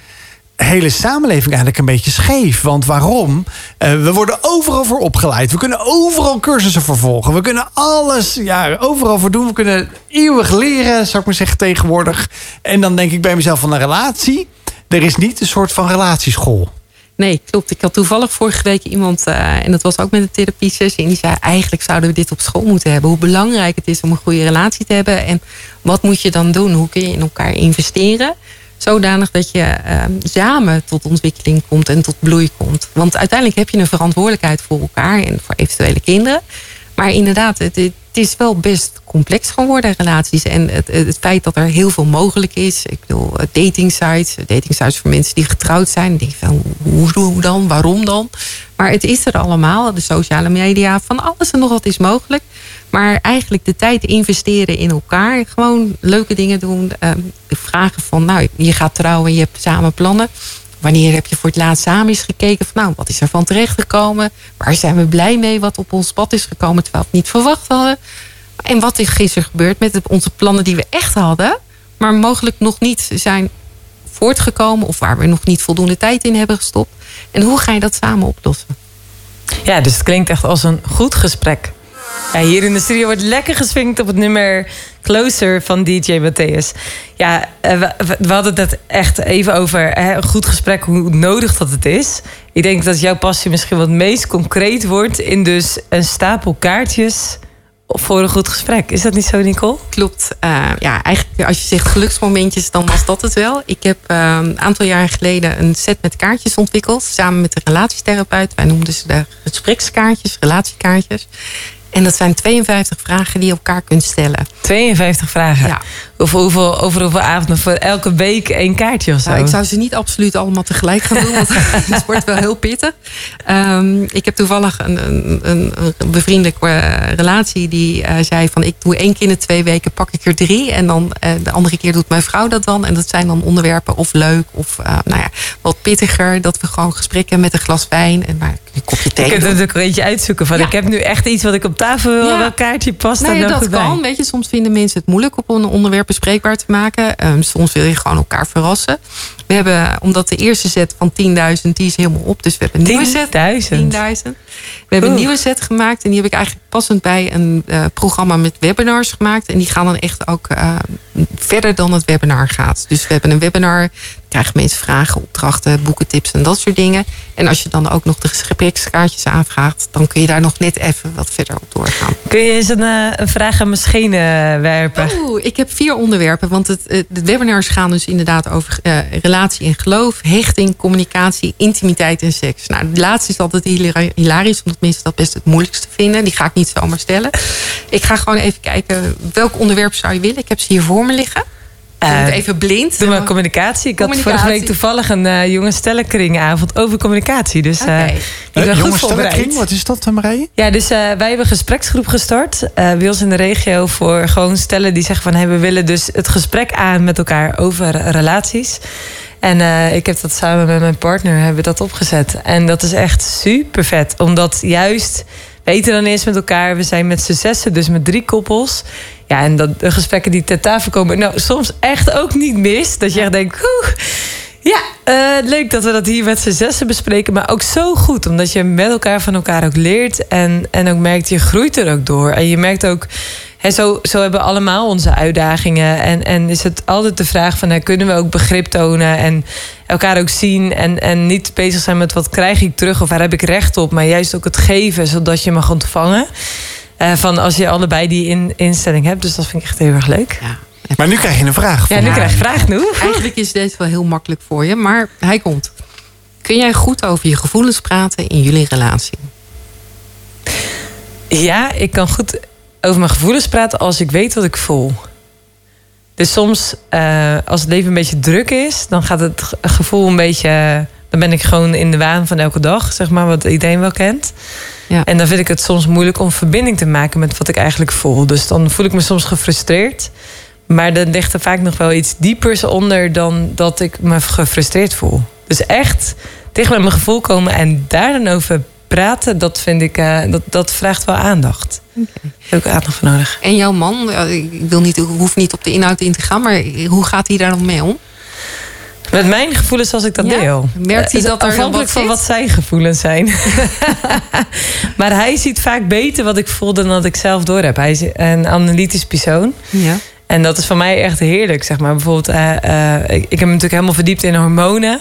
hele samenleving eigenlijk een beetje scheef. Want waarom? Eh, we worden overal voor opgeleid. We kunnen overal cursussen vervolgen. We kunnen alles ja, overal voor doen. We kunnen eeuwig leren, zou ik maar zeggen, tegenwoordig. En dan denk ik bij mezelf van een relatie. Er is niet een soort van relatieschool. Nee, klopt. Ik had toevallig vorige week iemand, eh, en dat was ook met een therapie sessie, en die zei eigenlijk zouden we dit op school moeten hebben. Hoe belangrijk het is om een goede relatie te hebben en wat moet je dan doen? Hoe kun je in elkaar investeren? Zodanig dat je eh, samen tot ontwikkeling komt en tot bloei komt. Want uiteindelijk heb je een verantwoordelijkheid voor elkaar en voor eventuele kinderen. Maar inderdaad, het, is wel best complex geworden, relaties. En het, het feit dat er heel veel mogelijk is. Ik bedoel, eh, dating sites. Dating sites voor mensen die getrouwd zijn. Dan denk van, hoe, hoe dan? Waarom dan? Maar het is er allemaal. De sociale media, van alles en nog wat is mogelijk. Maar eigenlijk de tijd investeren in elkaar. Gewoon leuke dingen doen. ehm, vragen van, nou, je gaat trouwen. Je hebt samen plannen. Wanneer heb je voor het laatst samen eens gekeken van nou, wat is er van terechtgekomen? Waar zijn we blij mee wat op ons pad is gekomen terwijl we het niet verwacht hadden? En wat is gisteren gebeurd met onze plannen die we echt hadden, maar mogelijk nog niet zijn voortgekomen of waar we nog niet voldoende tijd in hebben gestopt? En hoe ga je dat samen oplossen? Ja, dus het klinkt echt als een goed gesprek. Hier in de studio wordt lekker geswingd op het nummer Closer van DJ Matthäus. Ja, eh, we, hadden het echt even over hè, een goed gesprek, hoe nodig dat het is. Ik denk dat jouw passie misschien wat meest concreet wordt in dus een stapel kaartjes voor een goed gesprek. Is dat niet zo, Nicole? Klopt. Eh, ja, eigenlijk als je zegt geluksmomentjes, dan was dat het wel. Ik heb eh, een aantal jaar geleden een set met kaartjes ontwikkeld. Samen met de relatietherapeut. Wij noemden ze de gesprekskaartjes, relatiekaartjes. En dat zijn 52 vragen die je elkaar kunt stellen. 52 vragen. Ja. Over, hoeveel, over hoeveel avonden voor elke week één kaartje of zo? Nou, ik zou ze niet absoluut allemaal tegelijk gaan doen, want het wordt wel heel pittig. Ehm, ik heb toevallig een, een, een, een bevriendelijke eh, relatie die eh, zei van ik doe één keer in de twee weken pak ik er drie en dan eh, de andere keer doet mijn vrouw dat dan. En dat zijn dan onderwerpen of leuk of nou ja, wat pittiger. Dat we gewoon gesprekken met een glas wijn en maar een kopje Je thee. kunt doen. er ook een eentje uitzoeken van Ja. ik heb nu echt iets wat ik op tafel wil. Ja. Welk kaartje past Nou ja, dat bij? kan. Weet je, soms vinden mensen het moeilijk op een onderwerp bespreekbaar te maken. Ehm, soms wil je gewoon elkaar verrassen. We hebben, omdat de eerste set van 10.000, die is helemaal op. Dus we hebben een nieuwe set. 10.000. 10.000. We hebben een nieuwe set gemaakt. En die heb ik eigenlijk passend bij een eh, programma met webinars gemaakt. En die gaan dan echt ook eh, verder dan het webinar gaat. Dus we hebben een webinar, krijgen mensen vragen, opdrachten, boekentips en dat soort dingen. En als je dan ook nog de gesprekskaartjes aanvraagt, dan kun je daar nog net even wat verder op doorgaan. Kun je eens een, eh, een vraag aan mijn schenen werpen? Oeh, ik heb vier onderwerpen. Want het, eh, de webinars gaan dus inderdaad over eh, relatie en geloof, hechting, communicatie, intimiteit en seks. Nou, de laatste is altijd hila- hilarisch, omdat mensen dat best het moeilijkste vinden. Die ga ik niet zomaar stellen. Ik ga gewoon even kijken welk onderwerp zou je willen. Ik heb ze hier voor me liggen. Ik doe het Eh, even blind. Doe maar communicatie. Ik had vorige week toevallig een eh jonge stellenkringavond over communicatie. Dus eh, Oké. ik ben Eh, voorbereid. stellenkring, wat is dat, eh, Marije? Ja, dus eh, wij hebben een gespreksgroep gestart eh, bij ons in de regio voor gewoon stellen die zeggen van hey, we willen dus het gesprek aan met elkaar over relaties. En eh, ik heb dat samen met mijn partner hebben dat opgezet. En dat is echt super vet. Omdat juist weten dan eens met elkaar. We zijn met z'n zessen, dus met drie koppels. Ja, en dat, de gesprekken die ter tafel komen, nou soms echt ook niet mis. Dat je echt denkt, oeh, ja, eh, leuk dat we dat hier met z'n zessen bespreken. Maar ook zo goed, omdat je met elkaar van elkaar ook leert. En, en ook merkt, je groeit er ook door. En je merkt ook, hè, zo, zo hebben we allemaal onze uitdagingen. En, en is het altijd de vraag van, hè, kunnen we ook begrip tonen en elkaar ook zien. En, en niet bezig zijn met wat krijg ik terug of waar heb ik recht op. Maar juist ook het geven, zodat je mag ontvangen. Eh, van als je allebei die in, instelling hebt. Dus dat vind ik echt heel erg leuk. Ja. Maar nu krijg je een vraag. Ja, nu krijg je vraag nu. Eigenlijk is deze wel heel makkelijk voor je, maar hij komt. Kun jij goed over je gevoelens praten in jullie relatie? Ja, ik kan goed over mijn gevoelens praten als ik weet wat ik voel. Dus soms, eh, als het leven een beetje druk is, dan gaat het ge- gevoel een beetje. Dan ben ik gewoon in de waan van elke dag, zeg maar, wat iedereen wel kent. Ja. En dan vind ik het soms moeilijk om verbinding te maken met wat ik eigenlijk voel. Dus dan voel ik me soms gefrustreerd. Maar dan ligt er vaak nog wel iets diepers onder dan dat ik me gefrustreerd voel. Dus echt dicht bij mijn gevoel komen en daar dan over praten, dat vind ik, eh, dat, dat vraagt wel aandacht. Daar heb ik aandacht voor nodig. En jouw man, ja, ik wil niet, ik hoef niet op de inhoud in te gaan, maar hoe gaat hij daar dan mee om? Met mijn gevoelens als ik dat Ja? deel. Merkt hij Eh, dat er Afhankelijk van wat zijn gevoelens zijn. maar hij ziet vaak beter wat ik voel dan dat ik zelf door heb. Hij is een analytisch persoon. Ja. En dat is voor mij echt heerlijk, zeg maar. Bijvoorbeeld, eh, eh, ik, heb me natuurlijk helemaal verdiept in hormonen.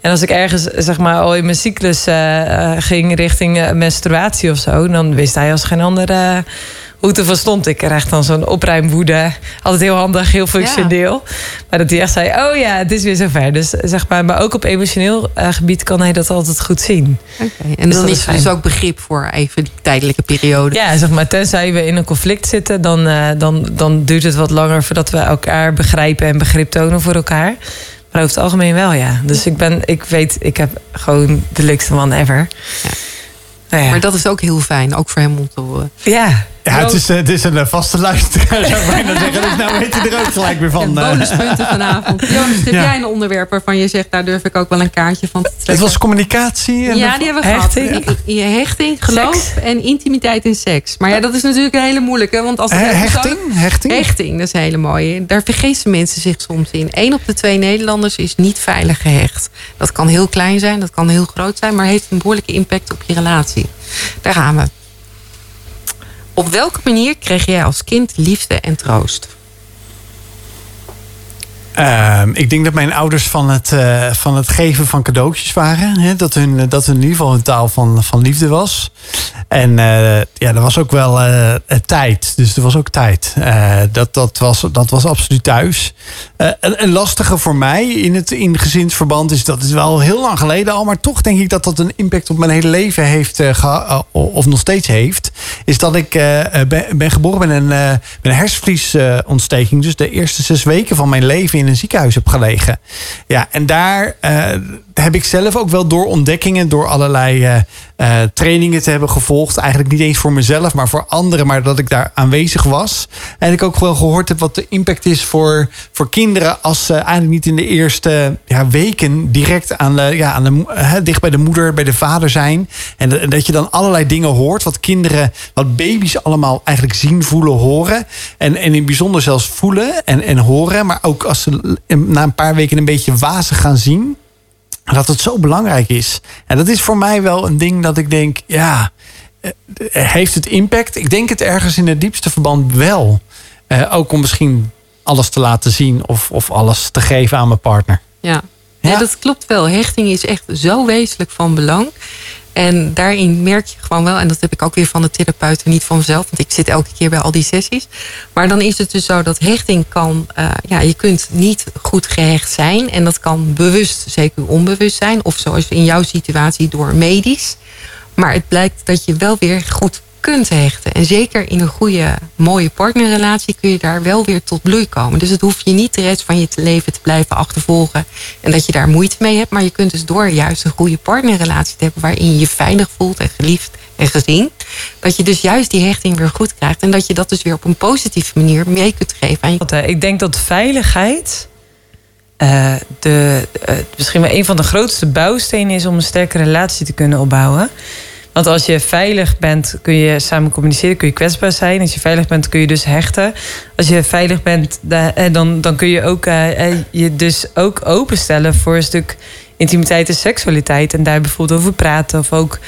En als ik ergens, zeg maar, al in mijn cyclus eh, ging richting menstruatie of zo... dan wist hij als geen ander eh, hoe het ervan stond. Ik krijg dan zo'n opruimwoede. Altijd heel handig, heel functioneel. Maar dat hij echt zei, oh ja, het is weer zover. Dus zeg maar, maar ook op emotioneel eh, gebied kan hij dat altijd goed zien. Oké. En Dus dan dat is er dus ook begrip voor even die tijdelijke periode. Ja, zeg maar, tenzij we in een conflict zitten, dan, eh, dan, dan duurt het wat langer voordat we elkaar begrijpen en begrip tonen voor elkaar. Maar over het algemeen wel, ja. Dus ik ben, ik weet, ik heb gewoon de leukste man ever. Ja. Nou ja. Maar dat is ook heel fijn, ook voor hem om te horen. ja. Ja, het is, eh, het is een eh, vaste luisteraar, zou ik bijna zeggen. Dus nou weet je er ook gelijk weer van. eh. bonuspunten vanavond. Jonas, heb Ja. jij een onderwerp waarvan je zegt... daar durf ik ook wel een kaartje van te trekken? Het was communicatie. En ja, die hebben we Hechting. gehad. I- Hechting, geloof Seks. en intimiteit en seks. Maar ja, dat is natuurlijk een hele moeilijke. Want als hechting? Hechting? Hechting, dat is een hele mooie. Daar vergeesten mensen zich soms in. Eén op de twee Nederlanders is niet veilig gehecht. Dat kan heel klein zijn, dat kan heel groot zijn... maar heeft een behoorlijke impact op je relatie. Daar gaan we. Op welke manier kreeg jij als kind liefde en troost? Ehm, ik denk dat mijn ouders van het, eh, van het geven van cadeautjes waren. Hè? Dat, hun, dat hun in ieder geval een taal van, van liefde was. En eh, ja, er was ook wel eh, eh, tijd. Dus er was ook tijd. Eh, dat, dat, was, dat was absoluut thuis. Eh, een, een lastige voor mij in het in gezinsverband is dat is wel heel lang geleden al. Maar toch denk ik dat dat een impact op mijn hele leven heeft. eh, geha- eh, of nog steeds heeft. Is dat ik eh, eh, ben, ben geboren met een, eh, met een hersenvliesontsteking. dus de eerste zes weken van mijn leven in een ziekenhuis heb gelegen. Ja, en daar eh, heb ik zelf ook wel door ontdekkingen, door allerlei eh, trainingen te hebben gevolgd. Eigenlijk niet eens voor mezelf, maar voor anderen. Maar dat ik daar aanwezig was. En ik ook wel gehoord heb wat de impact is voor, voor kinderen. als ze eigenlijk niet in de eerste ja, weken direct aan de, ja, aan de, dicht bij de moeder, bij de vader zijn. En dat- je dan allerlei dingen hoort. wat kinderen, wat baby's allemaal eigenlijk zien, voelen, horen. En, en in bijzonder zelfs voelen en, en horen. Maar ook als ze na een paar weken een beetje wazig gaan zien dat het zo belangrijk is. En dat is voor mij wel een ding dat ik denk, ja, eh, heeft het impact? Ik denk het ergens in het diepste verband wel. Eh, ook om misschien alles te laten zien of, of alles te geven aan mijn partner. Ja. Ja. dat klopt wel. Hechting is echt zo wezenlijk van belang. En daarin merk je gewoon wel, en dat heb ik ook weer van de therapeuten, niet van mezelf, want ik zit elke keer bij al die sessies. Maar dan is het dus zo dat hechting kan, eh, ja, je kunt niet goed gehecht zijn. En dat kan bewust, zeker onbewust zijn. Of zoals in jouw situatie door medisch. Maar het blijkt dat je wel weer goed kunt hechten. En zeker in een goede, mooie partnerrelatie kun je daar wel weer tot bloei komen. Dus het hoeft je niet de rest van je leven te blijven achtervolgen. En dat je daar moeite mee hebt. Maar je kunt dus door juist een goede partnerrelatie te hebben. waarin je je veilig voelt en geliefd en gezien. Dat je dus juist die hechting weer goed krijgt. En dat je dat dus weer op een positieve manier mee kunt geven aan je eh, Ik denk dat veiligheid eh, de, eh, misschien wel een van de grootste bouwstenen is om een sterke relatie te kunnen opbouwen. Want als je veilig bent, kun je samen communiceren, kun je kwetsbaar zijn. Als je veilig bent, kun je dus hechten. Als je veilig bent, eh, dan, dan kun je ook, eh, eh, je dus ook openstellen voor een stuk intimiteit en seksualiteit. En daar bijvoorbeeld over praten of ook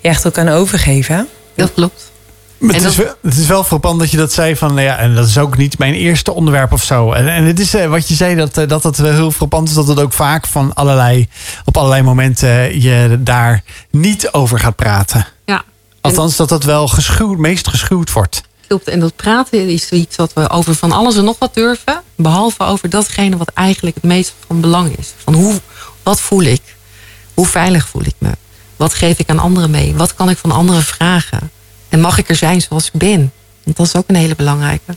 je echt ook aan overgeven. Dat klopt. Maar het, is het is wel frappant dat je dat zei van, nou ja, en dat is ook niet mijn eerste onderwerp of zo. En, en het is eh, wat je zei, dat, eh, dat het wel heel frappant is dat het ook vaak van allerlei, op allerlei momenten eh, je daar niet over gaat praten. Ja. Althans, dat dat wel geschuwd, meest geschuwd wordt. Klopt. En dat praten is iets wat we over van alles en nog wat durven. Behalve over datgene wat eigenlijk het meest van belang is. Van hoe, wat voel ik? Hoe veilig voel ik me? Wat geef ik aan anderen mee? Wat kan ik van anderen vragen? Mag ik er zijn zoals ik ben? Want dat is ook een hele belangrijke.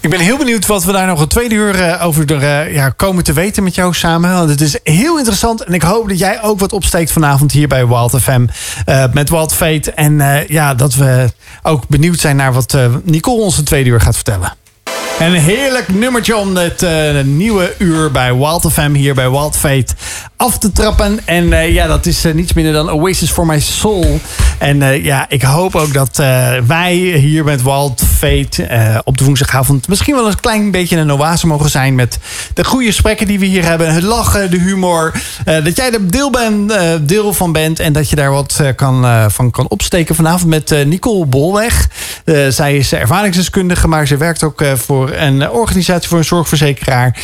Ik ben heel benieuwd wat we daar nog een tweede uur eh, over de, eh, ja, komen te weten met jou samen. Het is heel interessant. En ik hoop dat jij ook wat opsteekt vanavond hier bij Wild FM. eh, met Wild Fate. En ja, dat we ook benieuwd zijn naar wat eh, Nicole ons een tweede uur gaat vertellen. En een heerlijk nummertje om het nieuwe uur bij Wild FM hier bij Wild Fate af te trappen. En eh, ja, dat is eh, niets minder dan Oasis for My Soul. En eh, ja, ik hoop ook dat wij hier met Wild Fate op de woensdagavond misschien wel een klein beetje een oase mogen zijn met de goede gesprekken die we hier hebben. Het lachen, de humor. dat jij er deel, ben, deel van bent en dat je daar wat kan, van kan opsteken vanavond met Nicole Bolweg. Zij is ervaringsdeskundige, maar ze werkt ook voor een organisatie voor een zorgverzekeraar.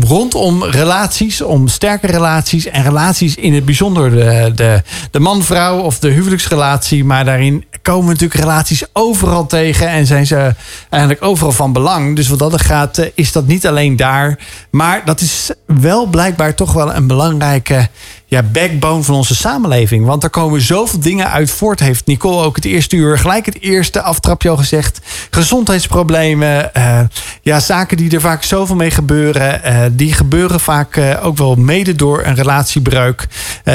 rondom relaties, om sterke relaties en relaties in het bijzonder de, de, de man-vrouw of de huwelijksrelatie. Maar daarin komen natuurlijk relaties overal tegen en zijn ze eigenlijk overal van belang. Dus wat dat er gaat, eh, is dat niet alleen daar. Maar dat is wel blijkbaar toch wel een belangrijke ja, backbone van onze samenleving. Want er komen zoveel dingen uit voort. Heeft Nicole ook het eerste uur gelijk het eerste aftrapje al gezegd. Gezondheidsproblemen. eh, ja, zaken die er vaak zoveel mee gebeuren. eh, die gebeuren vaak eh, ook wel mede door een relatiebreuk.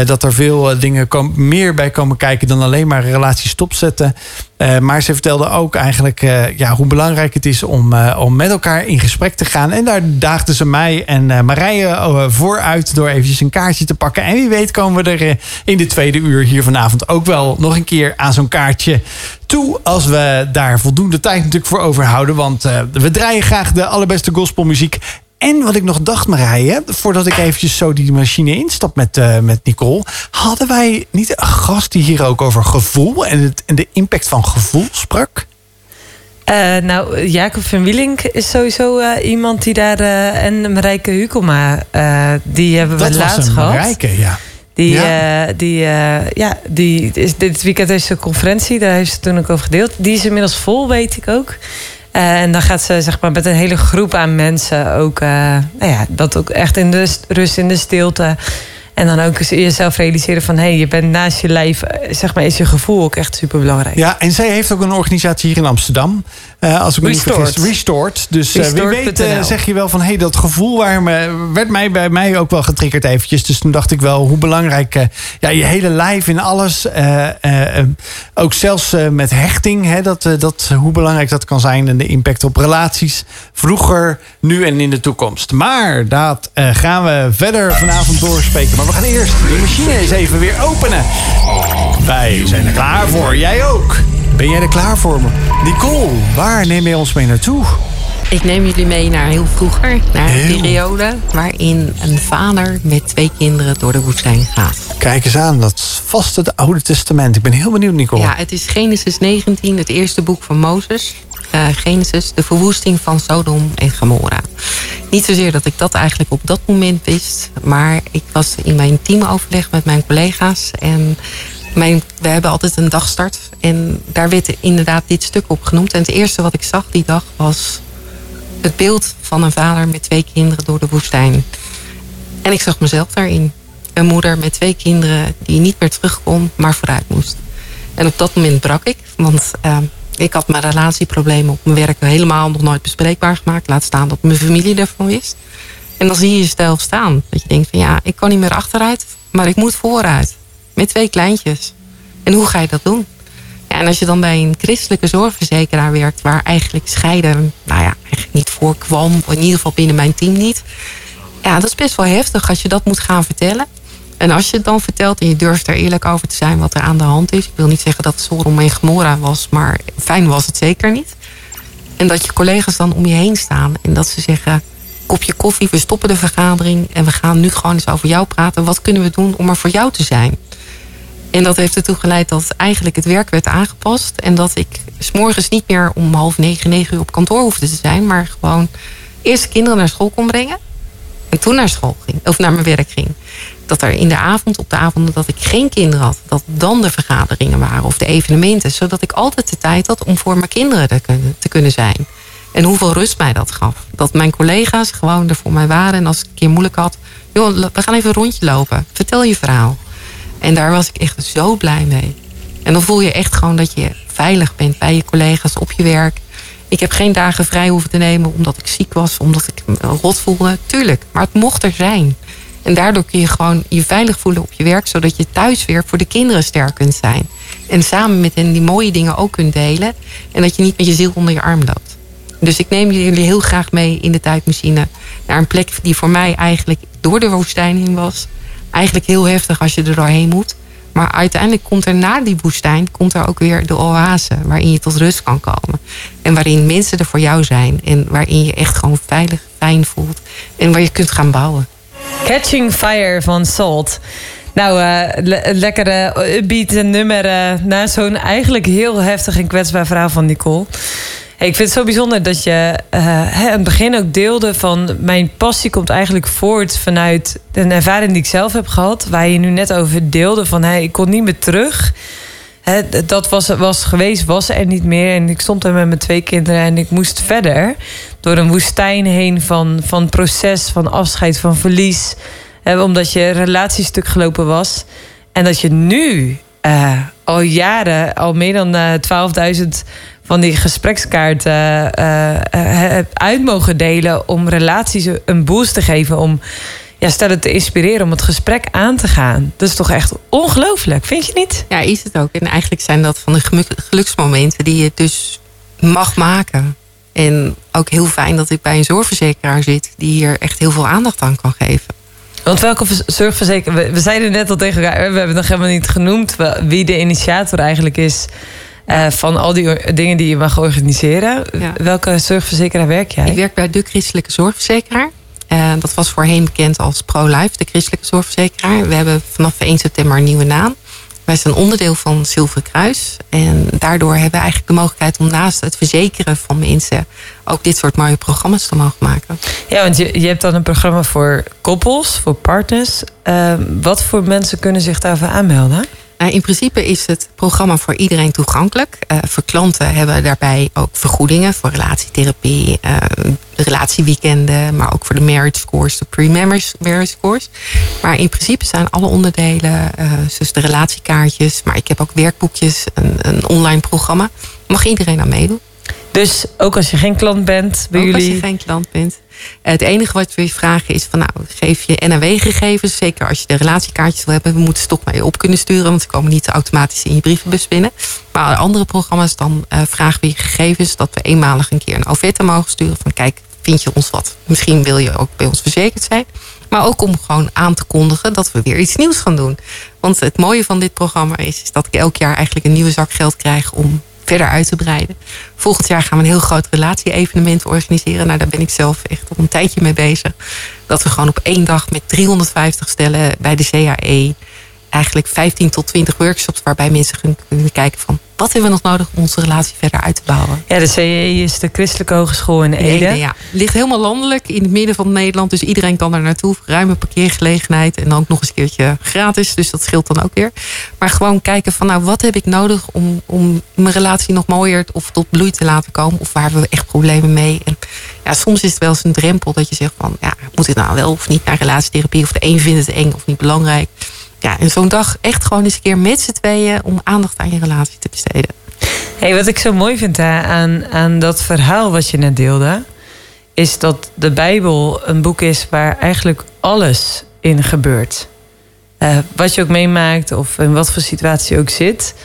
Dat er veel dingen kom- meer bij komen kijken dan alleen maar een relatie stopzetten. Eh, maar ze vertelde ook eigenlijk eh, ja, hoe belangrijk het is om, eh, om met elkaar in gesprek te gaan. En daar daagden ze mij en Marije eh, vooruit door eventjes een kaartje te pakken. En wie weet komen we er in de tweede uur hier vanavond ook wel nog een keer aan zo'n kaartje toe. Als we daar voldoende tijd natuurlijk voor overhouden. Want we draaien graag de allerbeste gospelmuziek. En wat ik nog dacht, Marije, voordat ik eventjes zo die machine instap met, eh, met Nicole. Hadden wij niet een gast die hier ook over gevoel en, het, en de impact van gevoel sprak? Eh, nou, Jacob van Wielink is sowieso eh, iemand die daar... eh, en Marijke Hukoma, die hebben we Dat was laatst een gehad. ja. Die, Ja. die, ja, die is, dit weekend is de conferentie, daar heeft ze toen ook over gedeeld. Die is inmiddels vol, weet ik ook. Eh, en dan gaat ze zeg maar, met een hele groep aan mensen ook, eh, nou ja, dat ook echt in de st- rust, in de stilte. En dan ook eens jezelf realiseren van, hé, hey, je bent naast je lijf, eh, zeg maar, is je gevoel ook echt super belangrijk. Ja, en zij heeft ook een organisatie hier in Amsterdam. Eh, als ik me niet Restored. vergis. Restored. Dus eh, wie weet zeg je wel van... hé, hey, dat gevoel waar me, werd mij bij mij ook wel getriggerd eventjes. Dus toen dacht ik wel hoe belangrijk... eh, ja, je hele lijf in alles. eh, eh, eh, ook zelfs eh, met hechting. Hè, dat, dat, hoe belangrijk dat kan zijn. En de impact op relaties. Vroeger, nu en in de toekomst. Maar dat eh, gaan we verder vanavond doorspreken. Maar we gaan eerst de machine eens even weer openen. Wij zijn er klaar voor. Jij ook. Ben jij er klaar voor? Nicole, waar neem je ons mee naartoe? Ik neem jullie mee naar heel vroeger. Naar een periode waarin een vader met twee kinderen door de woestijn gaat. Kijk eens aan, dat is vast het Oude Testament. Ik ben heel benieuwd, Nicole. Ja, het is Genesis 19, het eerste boek van Mozes. Eh, Genesis, de verwoesting van Sodom en Gomorra. Niet zozeer dat ik dat eigenlijk op dat moment wist, maar ik was in mijn teamoverleg met mijn collega's en mijn, we hebben altijd een dagstart en daar werd inderdaad dit stuk op genoemd. En het eerste wat ik zag die dag was het beeld van een vader met twee kinderen door de woestijn. En ik zag mezelf daarin. Een moeder met twee kinderen die niet meer terug kon, maar vooruit moest. En op dat moment brak ik, want eh, ik had mijn relatieproblemen op mijn werk helemaal nog nooit bespreekbaar gemaakt. Laat staan dat mijn familie ervan wist. En dan zie je jezelf staan. Dat je denkt van ja, ik kan niet meer achteruit, maar ik moet vooruit. Met twee kleintjes. En hoe ga je dat doen? Ja, en als je dan bij een christelijke zorgverzekeraar werkt, waar eigenlijk scheiden, nou ja, eigenlijk niet voorkwam, in ieder geval binnen mijn team niet. Ja, dat is best wel heftig als je dat moet gaan vertellen. En als je het dan vertelt en je durft er eerlijk over te zijn wat er aan de hand is. Ik wil niet zeggen dat het Sodom en Gomorra was, maar fijn was het zeker niet. En dat je collega's dan om je heen staan en dat ze zeggen: kopje koffie, we stoppen de vergadering en we gaan nu gewoon eens over jou praten. Wat kunnen we doen om er voor jou te zijn? En dat heeft ertoe geleid dat eigenlijk het werk werd aangepast. En dat ik s'morgens niet meer om half negen, negen uur op kantoor hoefde te zijn. Maar gewoon eerst de kinderen naar school kon brengen. En toen naar school ging. Of naar mijn werk ging. Dat er in de avond, op de avonden dat ik geen kinderen had. Dat dan de vergaderingen waren of de evenementen. Zodat ik altijd de tijd had om voor mijn kinderen te kunnen, te kunnen zijn. En hoeveel rust mij dat gaf. Dat mijn collega's gewoon er voor mij waren. En als ik een keer moeilijk had. Joh, we gaan even een rondje lopen. Vertel je verhaal. En daar was ik echt zo blij mee. En dan voel je echt gewoon dat je veilig bent bij je collega's op je werk. Ik heb geen dagen vrij hoeven te nemen omdat ik ziek was, omdat ik me rot voelde. Tuurlijk, maar het mocht er zijn. En daardoor kun je gewoon je veilig voelen op je werk, zodat je thuis weer voor de kinderen sterk kunt zijn. En samen met hen die mooie dingen ook kunt delen. En dat je niet met je ziel onder je arm loopt. Dus ik neem jullie heel graag mee in de tijdmachine naar een plek die voor mij eigenlijk door de woestijn heen was eigenlijk heel heftig als je er doorheen moet. Maar uiteindelijk komt er na die woestijn komt er ook weer de oase waarin je tot rust kan komen. En waarin mensen er voor jou zijn. En waarin je echt gewoon veilig, fijn voelt. En waar je kunt gaan bouwen. Catching Fire van Salt. Nou, eh, le- lekkere upbeat en nummer eh, na zo'n eigenlijk heel heftig en kwetsbaar verhaal van Nicole. Ik vind het zo bijzonder dat je eh, hè, aan het begin ook deelde van... mijn passie komt eigenlijk voort vanuit een ervaring die ik zelf heb gehad... waar je nu net over deelde van hey, ik kon niet meer terug... Dat was, was geweest, was er niet meer. En ik stond daar met mijn twee kinderen en ik moest verder. Door een woestijn heen van, van proces, van afscheid, van verlies. Omdat je relatiestuk gelopen was. En dat je nu eh, al jaren, al meer dan eh 12.000 van die gesprekskaarten eh, eh, hebt uit mogen delen. Om relaties een boost te geven. Om ja, stel het te inspireren om het gesprek aan te gaan. Dat is toch echt ongelooflijk, vind je niet? Ja, is het ook. En eigenlijk zijn dat van de geluksmomenten die je dus mag maken. En ook heel fijn dat ik bij een zorgverzekeraar zit die hier echt heel veel aandacht aan kan geven. Want welke zorgverzekeraar... We, we zeiden net al tegen elkaar... we hebben het nog helemaal niet genoemd... wie de initiator eigenlijk is... eh, van al die dingen die je mag organiseren. Ja. Welke zorgverzekeraar werk jij? Ik werk bij de christelijke zorgverzekeraar. Eh, dat was voorheen bekend als ProLife, de christelijke zorgverzekeraar. We hebben vanaf 1 september een nieuwe naam. Wij zijn onderdeel van Zilveren Kruis. En daardoor hebben we eigenlijk de mogelijkheid om naast het verzekeren van mensen... ook dit soort mooie programma's te mogen maken. Ja, want je, je hebt dan een programma voor koppels, voor partners. Eh, wat voor mensen kunnen zich daarvoor aanmelden? Nou, in principe is het programma voor iedereen toegankelijk. Eh, voor klanten hebben daarbij ook vergoedingen voor relatietherapie, eh, relatieweekenden, maar ook voor de marriage course, de pre-marriage course. Maar in principe zijn alle onderdelen, eh dus de relatiekaartjes, maar ik heb ook werkboekjes, een, een online programma. Mag iedereen aan meedoen? Dus ook als je geen klant bent bij Ook jullie... als je geen klant bent. Het enige wat we je vragen is van nou, geef je NAW-gegevens. Zeker als je de relatiekaartjes wil hebben. We moeten ze toch maar je op kunnen sturen. Want ze komen niet automatisch in je brievenbus binnen. Maar andere programma's dan eh, vragen we je gegevens. Dat we eenmalig een keer een offerte mogen sturen. Van kijk, vind je ons wat? Misschien wil je ook bij ons verzekerd zijn. Maar ook om gewoon aan te kondigen dat we weer iets nieuws gaan doen. Want het mooie van dit programma is, is dat ik elk jaar eigenlijk een nieuwe zak geld krijg om verder uit te breiden. Volgend jaar gaan we een heel groot relatie-evenement organiseren. Nou, daar ben ik zelf echt al een tijdje mee bezig. Dat we gewoon op één dag met 350 stellen bij de CAE... eigenlijk 15 tot 20 workshops waarbij mensen kunnen kijken van... wat hebben we nog nodig om onze relatie verder uit te bouwen? Ja, de CE is de Christelijke Hogeschool in Ede. Ede, ja. Ligt helemaal landelijk in het midden van Nederland. Dus iedereen kan daar naartoe. Ruime parkeergelegenheid. En ook nog eens een keertje gratis. Dus dat scheelt dan ook weer. Maar gewoon kijken van nou, wat heb ik nodig om, om mijn relatie nog mooier of tot bloei te laten komen. Of waar hebben we echt problemen mee. En ja, soms is het wel eens een drempel dat je zegt van ja, moet ik nou wel of niet naar relatietherapie? Of de een vindt het eng of niet belangrijk. Ja, en zo'n dag echt gewoon eens een keer met z'n tweeën om aandacht aan je relatie te besteden. Hey, wat ik zo mooi vind hè, aan, aan dat verhaal wat je net deelde, is dat de Bijbel een boek is waar eigenlijk alles in gebeurt. Eh, wat je ook meemaakt of in wat voor situatie je ook zit,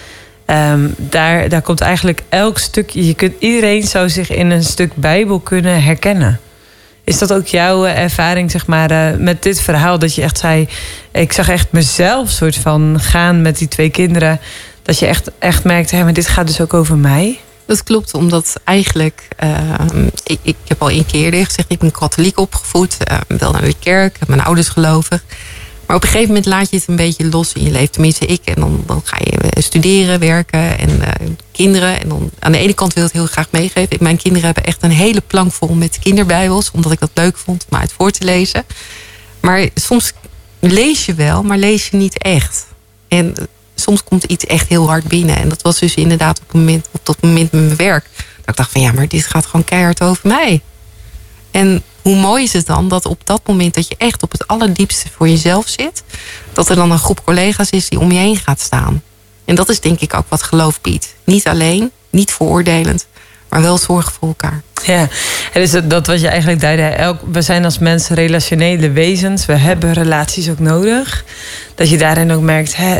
ehm, daar, daar komt eigenlijk elk stukje. Je kunt, iedereen zou zich in een stuk Bijbel kunnen herkennen. Is dat ook jouw eh, ervaring, zeg maar, eh, met dit verhaal? Dat je echt zei, ik zag echt mezelf soort van gaan met die twee kinderen. Dat je echt, echt merkt, hé, maar dit gaat dus ook over mij. Dat klopt, omdat eigenlijk, ehm, ik, ik heb al een keer eerder gezegd, ik ben katholiek opgevoed, eh, wel naar de kerk, mijn ouders gelovig. Maar op een gegeven moment laat je het een beetje los in je leven. Tenminste, ik. En dan, dan ga je eh, studeren, werken en eh, kinderen. En dan aan de ene kant wil ik het heel graag meegeven. Mijn kinderen hebben echt een hele plank vol met kinderbijbels. Omdat ik dat leuk vond om uit voor te lezen. Maar soms lees je wel, maar lees je niet echt. En eh, soms komt iets echt heel hard binnen. En dat was dus inderdaad op, moment, op dat moment met mijn werk. Dat ik dacht van ja, maar dit gaat gewoon keihard over mij. En hoe mooi is het dan dat op dat moment dat je echt op het allerdiepste voor jezelf zit, dat er dan een groep collega's is die om je heen gaat staan. En dat is denk ik ook wat geloof biedt. Niet alleen, niet veroordelend, maar wel zorgen voor elkaar. Ja, en dus dat, dat wat je eigenlijk duidde. Elk, we zijn als mensen relationele wezens. We hebben relaties ook nodig. Dat je daarin ook merkt, hè,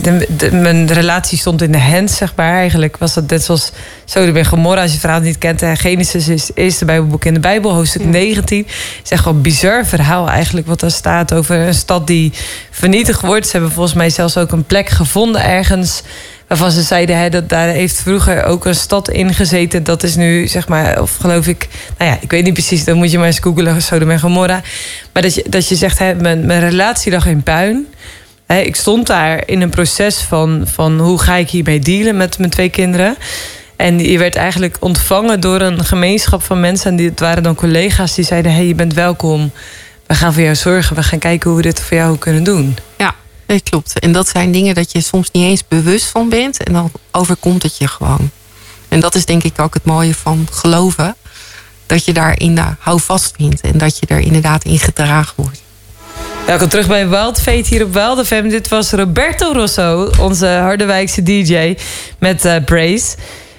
de, de- mijn relatie stond in de hand, zeg maar. Eigenlijk was dat net zoals Sodom en Gomorra. Als je het verhaal niet kent, hè, Genesis is het eerste Bijbelboek in de Bijbel, hoofdstuk 19. Het is echt wel een bizar verhaal eigenlijk, wat daar staat over een stad die vernietigd wordt. Ze hebben volgens mij zelfs ook een plek gevonden ergens waarvan ze zeiden hè, dat daar heeft vroeger ook een stad in gezeten. Dat is nu, zeg maar, of geloof ik, nou ja, ik weet niet precies, dan moet je maar eens googelen, Sodom en Gomorra. Maar dat je, dat je zegt, hè, mijn, mijn relatie lag in puin. Hè, ik stond daar in een proces van, van hoe ga ik hiermee dealen met mijn twee kinderen. En je werd eigenlijk ontvangen door een gemeenschap van mensen. En die, het waren dan collega's die zeiden: hey, je bent welkom. We gaan voor jou zorgen. We gaan kijken hoe we dit voor jou kunnen doen. Ja, dat klopt. En dat zijn dingen dat je soms niet eens bewust van bent. En dan overkomt het je gewoon. En dat is denk ik ook het mooie van geloven. Dat je daarin de houvast vindt. En dat je er inderdaad in gedragen wordt. Welkom terug bij Wild Fate hier op Wild FM. Dit was Roberto Rosso, onze Harderwijkse DJ met eh Brace.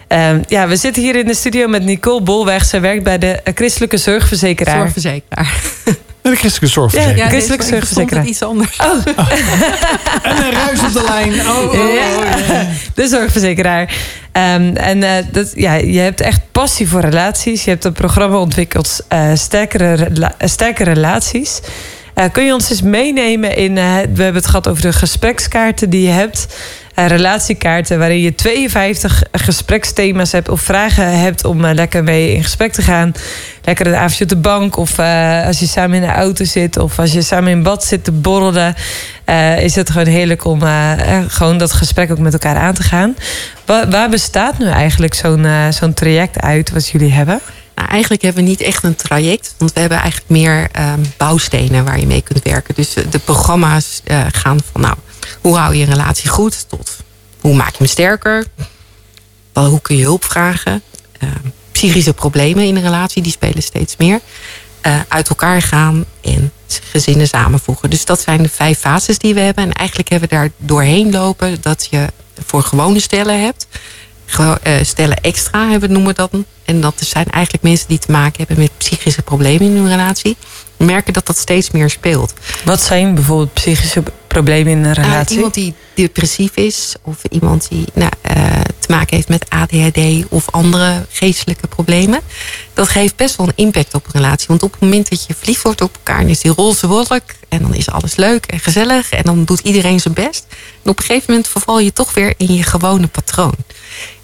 Ehm, ja, we zitten hier in de studio met Nicole Bolweg. Zij werkt bij de eh, Christelijke Zorgverzekeraar. Zorgverzekeraar. De christelijke zorgverzekering. Ja, christelijke het iets anders. En een ruis op de lijn. Oh, oh, oh, Ja. De zorgverzekeraar. Ehm, en eh, dat, ja, je hebt echt passie voor relaties. Je hebt een programma ontwikkeld, eh, sterkere, rela- sterke relaties. Eh, kun je ons eens meenemen in... eh, we hebben het gehad over de gesprekskaarten die je hebt. Eh, relatiekaarten waarin je 52 gespreksthema's hebt... of vragen hebt om eh, lekker mee in gesprek te gaan. Lekker een avondje op de bank of eh, als je samen in de auto zit... of als je samen in bad zit te borrelen... is het gewoon heerlijk om gewoon dat gesprek ook met elkaar aan te gaan. Wa- waar bestaat nu eigenlijk zo'n zo'n traject uit wat jullie hebben? Nou, eigenlijk hebben we niet echt een traject. Want we hebben eigenlijk meer ehm, bouwstenen waar je mee kunt werken. Dus de programma's gaan van nou, hoe hou je een relatie goed tot hoe maak je hem sterker? Wel, hoe kun je hulp vragen? Ehm, psychische problemen in een relatie, die spelen steeds meer. Eh, uit elkaar gaan en gezinnen samenvoegen. Dus dat zijn de vijf fases die we hebben. En eigenlijk hebben we daar doorheen lopen dat je voor gewone stellen hebt. Eh, stellen extra hebben, noemen we dat. En dat zijn eigenlijk mensen die te maken hebben met psychische problemen in hun relatie. Merken dat dat steeds meer speelt. Wat zijn bijvoorbeeld psychische problemen in een Uh, relatie? iemand die depressief is, of iemand die nou, eh, te maken heeft met ADHD of andere geestelijke problemen. Dat geeft best wel een impact op een relatie. Want op het moment dat je verliefd wordt op elkaar, dan is die roze wolk. En dan is alles leuk en gezellig. En dan doet iedereen zijn best. En op een gegeven moment verval je toch weer in je gewone patroon.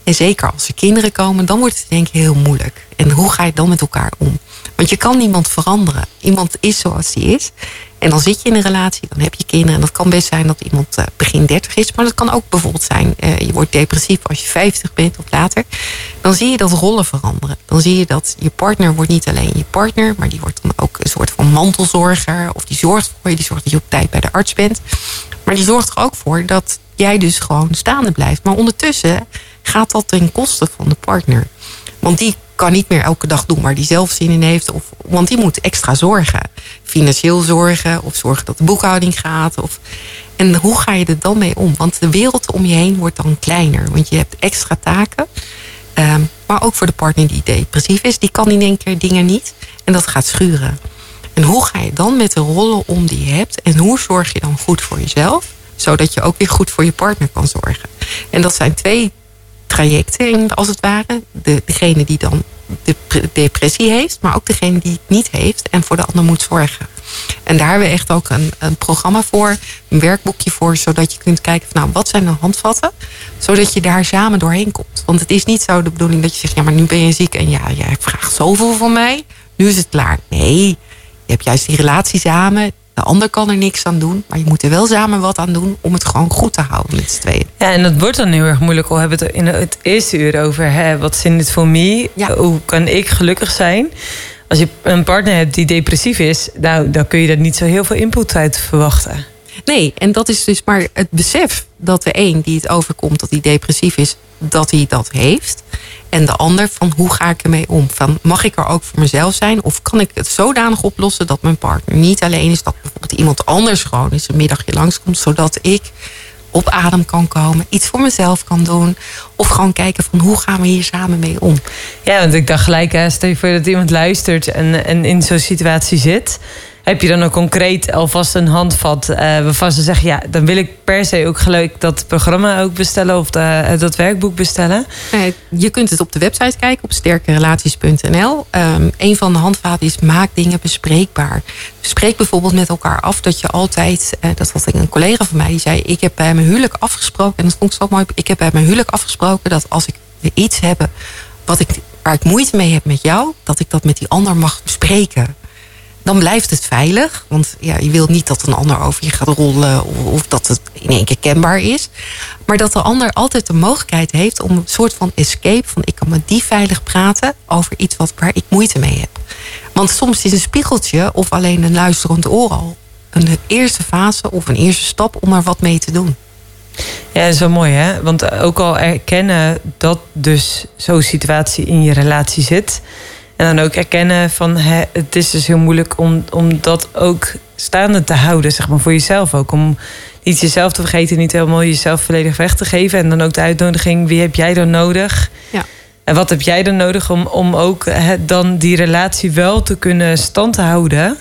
En zeker als er kinderen komen, dan wordt het denk ik heel moeilijk. En hoe ga je dan met elkaar om? Want je kan niemand veranderen. Iemand is zoals die is. En dan zit je in een relatie, dan heb je kinderen. En dat kan best zijn dat iemand eh, begin 30 is. Maar dat kan ook bijvoorbeeld zijn, eh, je wordt depressief als je 50 bent of later. Dan zie je dat rollen veranderen. Dan zie je dat je partner wordt niet alleen je partner, maar die wordt dan ook een soort van mantelzorger. Of die zorgt voor je, die zorgt dat je op tijd bij de arts bent. Maar die zorgt er ook voor dat jij dus gewoon staande blijft. Maar ondertussen gaat dat ten koste van de partner. Want die kan niet meer elke dag doen waar die zelf zin in heeft. Of, want die moet extra zorgen. Financieel zorgen of zorgen dat de boekhouding gaat. Of, en hoe ga je er dan mee om? Want de wereld om je heen wordt dan kleiner. Want je hebt extra taken. Ehm, maar ook voor de partner die depressief is. Die kan in één keer dingen niet. En dat gaat schuren. En hoe ga je dan met de rollen om die je hebt? En hoe zorg je dan goed voor jezelf? Zodat je ook weer goed voor je partner kan zorgen. En dat zijn twee trajecten, in, als het ware. De, degene die dan de pre- depressie heeft, maar ook degene die het niet heeft en voor de ander moet zorgen. En daar hebben we echt ook een, een programma voor, een werkboekje voor, zodat je kunt kijken van nou, wat zijn de handvatten, zodat je daar samen doorheen komt. Want het is niet zo de bedoeling dat je zegt, ja, maar nu ben je ziek en ja, jij vraagt zoveel van mij, nu is het klaar. Nee, je hebt juist die relatie samen. De ander kan er niks aan doen, maar je moet er wel samen wat aan doen om het gewoon goed te houden met z'n tweeën. Ja, en dat wordt dan heel erg moeilijk. Al hebben we het in het eerste uur over. Hè, wat is in dit voor me? Ja. Hoe kan ik gelukkig zijn? Als je een partner hebt die depressief is, nou, dan kun je er niet zo heel veel input uit verwachten. Nee, en dat is dus maar het besef dat de een die het overkomt, dat hij depressief is, dat hij dat heeft. En de ander van hoe ga ik ermee om? Van mag ik er ook voor mezelf zijn? Of kan ik het zodanig oplossen dat mijn partner niet alleen is, dat bijvoorbeeld iemand anders gewoon eens een middagje langskomt, zodat ik op adem kan komen, iets voor mezelf kan doen. Of gewoon kijken van hoe gaan we hier samen mee om? Ja, want ik dacht gelijk, stel je voor dat iemand luistert en, en in zo'n situatie zit. Heb je dan ook concreet alvast een handvat eh, waarvan ze zeggen... ja, dan wil ik per se ook gelijk dat programma ook bestellen... of de- dat werkboek bestellen. Nee, je kunt het op de website kijken, op sterkerelaties.nl. Ehm een van de handvaten is maak dingen bespreekbaar. Spreek bijvoorbeeld met elkaar af dat je altijd... eh, dat had een collega van mij, die zei... ik heb bij mijn huwelijk afgesproken... en dat vond ik zo mooi... ik heb bij mijn huwelijk afgesproken dat als ik iets heb... Wat ik, waar ik moeite mee heb met jou... dat ik dat met die ander mag bespreken dan blijft het veilig. Want ja, je wilt niet dat een ander over je gaat rollen of, dat het in één keer kenbaar is. Maar dat de ander altijd de mogelijkheid heeft om een soort van escape van ik kan met die veilig praten over iets wat, waar ik moeite mee heb. Want soms is een spiegeltje of alleen een luisterend oor al een eerste fase of een eerste stap om er wat mee te doen. Ja, dat is wel mooi, hè? Want ook al erkennen dat dus zo'n situatie in je relatie zit... en dan ook erkennen van hè, het is dus heel moeilijk om, om dat ook staande te houden, zeg maar, voor jezelf ook. Om niet jezelf te vergeten, niet helemaal jezelf volledig weg te geven. En dan ook de uitnodiging, wie heb jij dan nodig? Ja. En wat heb jij dan nodig om, om ook hè, dan die relatie wel te kunnen stand houden...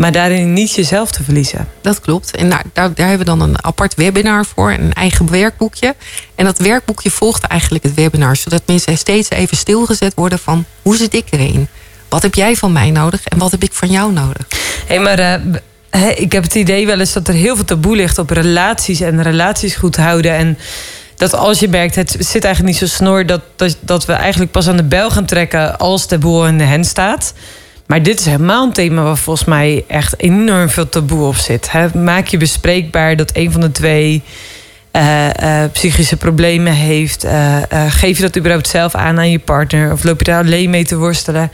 maar daarin niet jezelf te verliezen? Dat klopt. En daar, daar, daar hebben we dan een apart webinar voor, een eigen werkboekje. En dat werkboekje volgt eigenlijk het webinar, zodat mensen steeds even stilgezet worden van hoe zit ik erin? Wat heb jij van mij nodig en wat heb ik van jou nodig? Hé, maar eh, ik heb het idee wel eens dat er heel veel taboe ligt op relaties en relaties goed houden. En dat als je merkt, het zit eigenlijk niet zo snor dat, dat, dat we eigenlijk pas aan de bel gaan trekken als de boel in de hen staat. Maar dit is helemaal een thema waar volgens mij echt enorm veel taboe op zit. Maak je bespreekbaar dat een van de twee eh, eh, psychische problemen heeft. Eh, geef je dat überhaupt zelf aan aan je partner? Of loop je daar alleen mee te worstelen?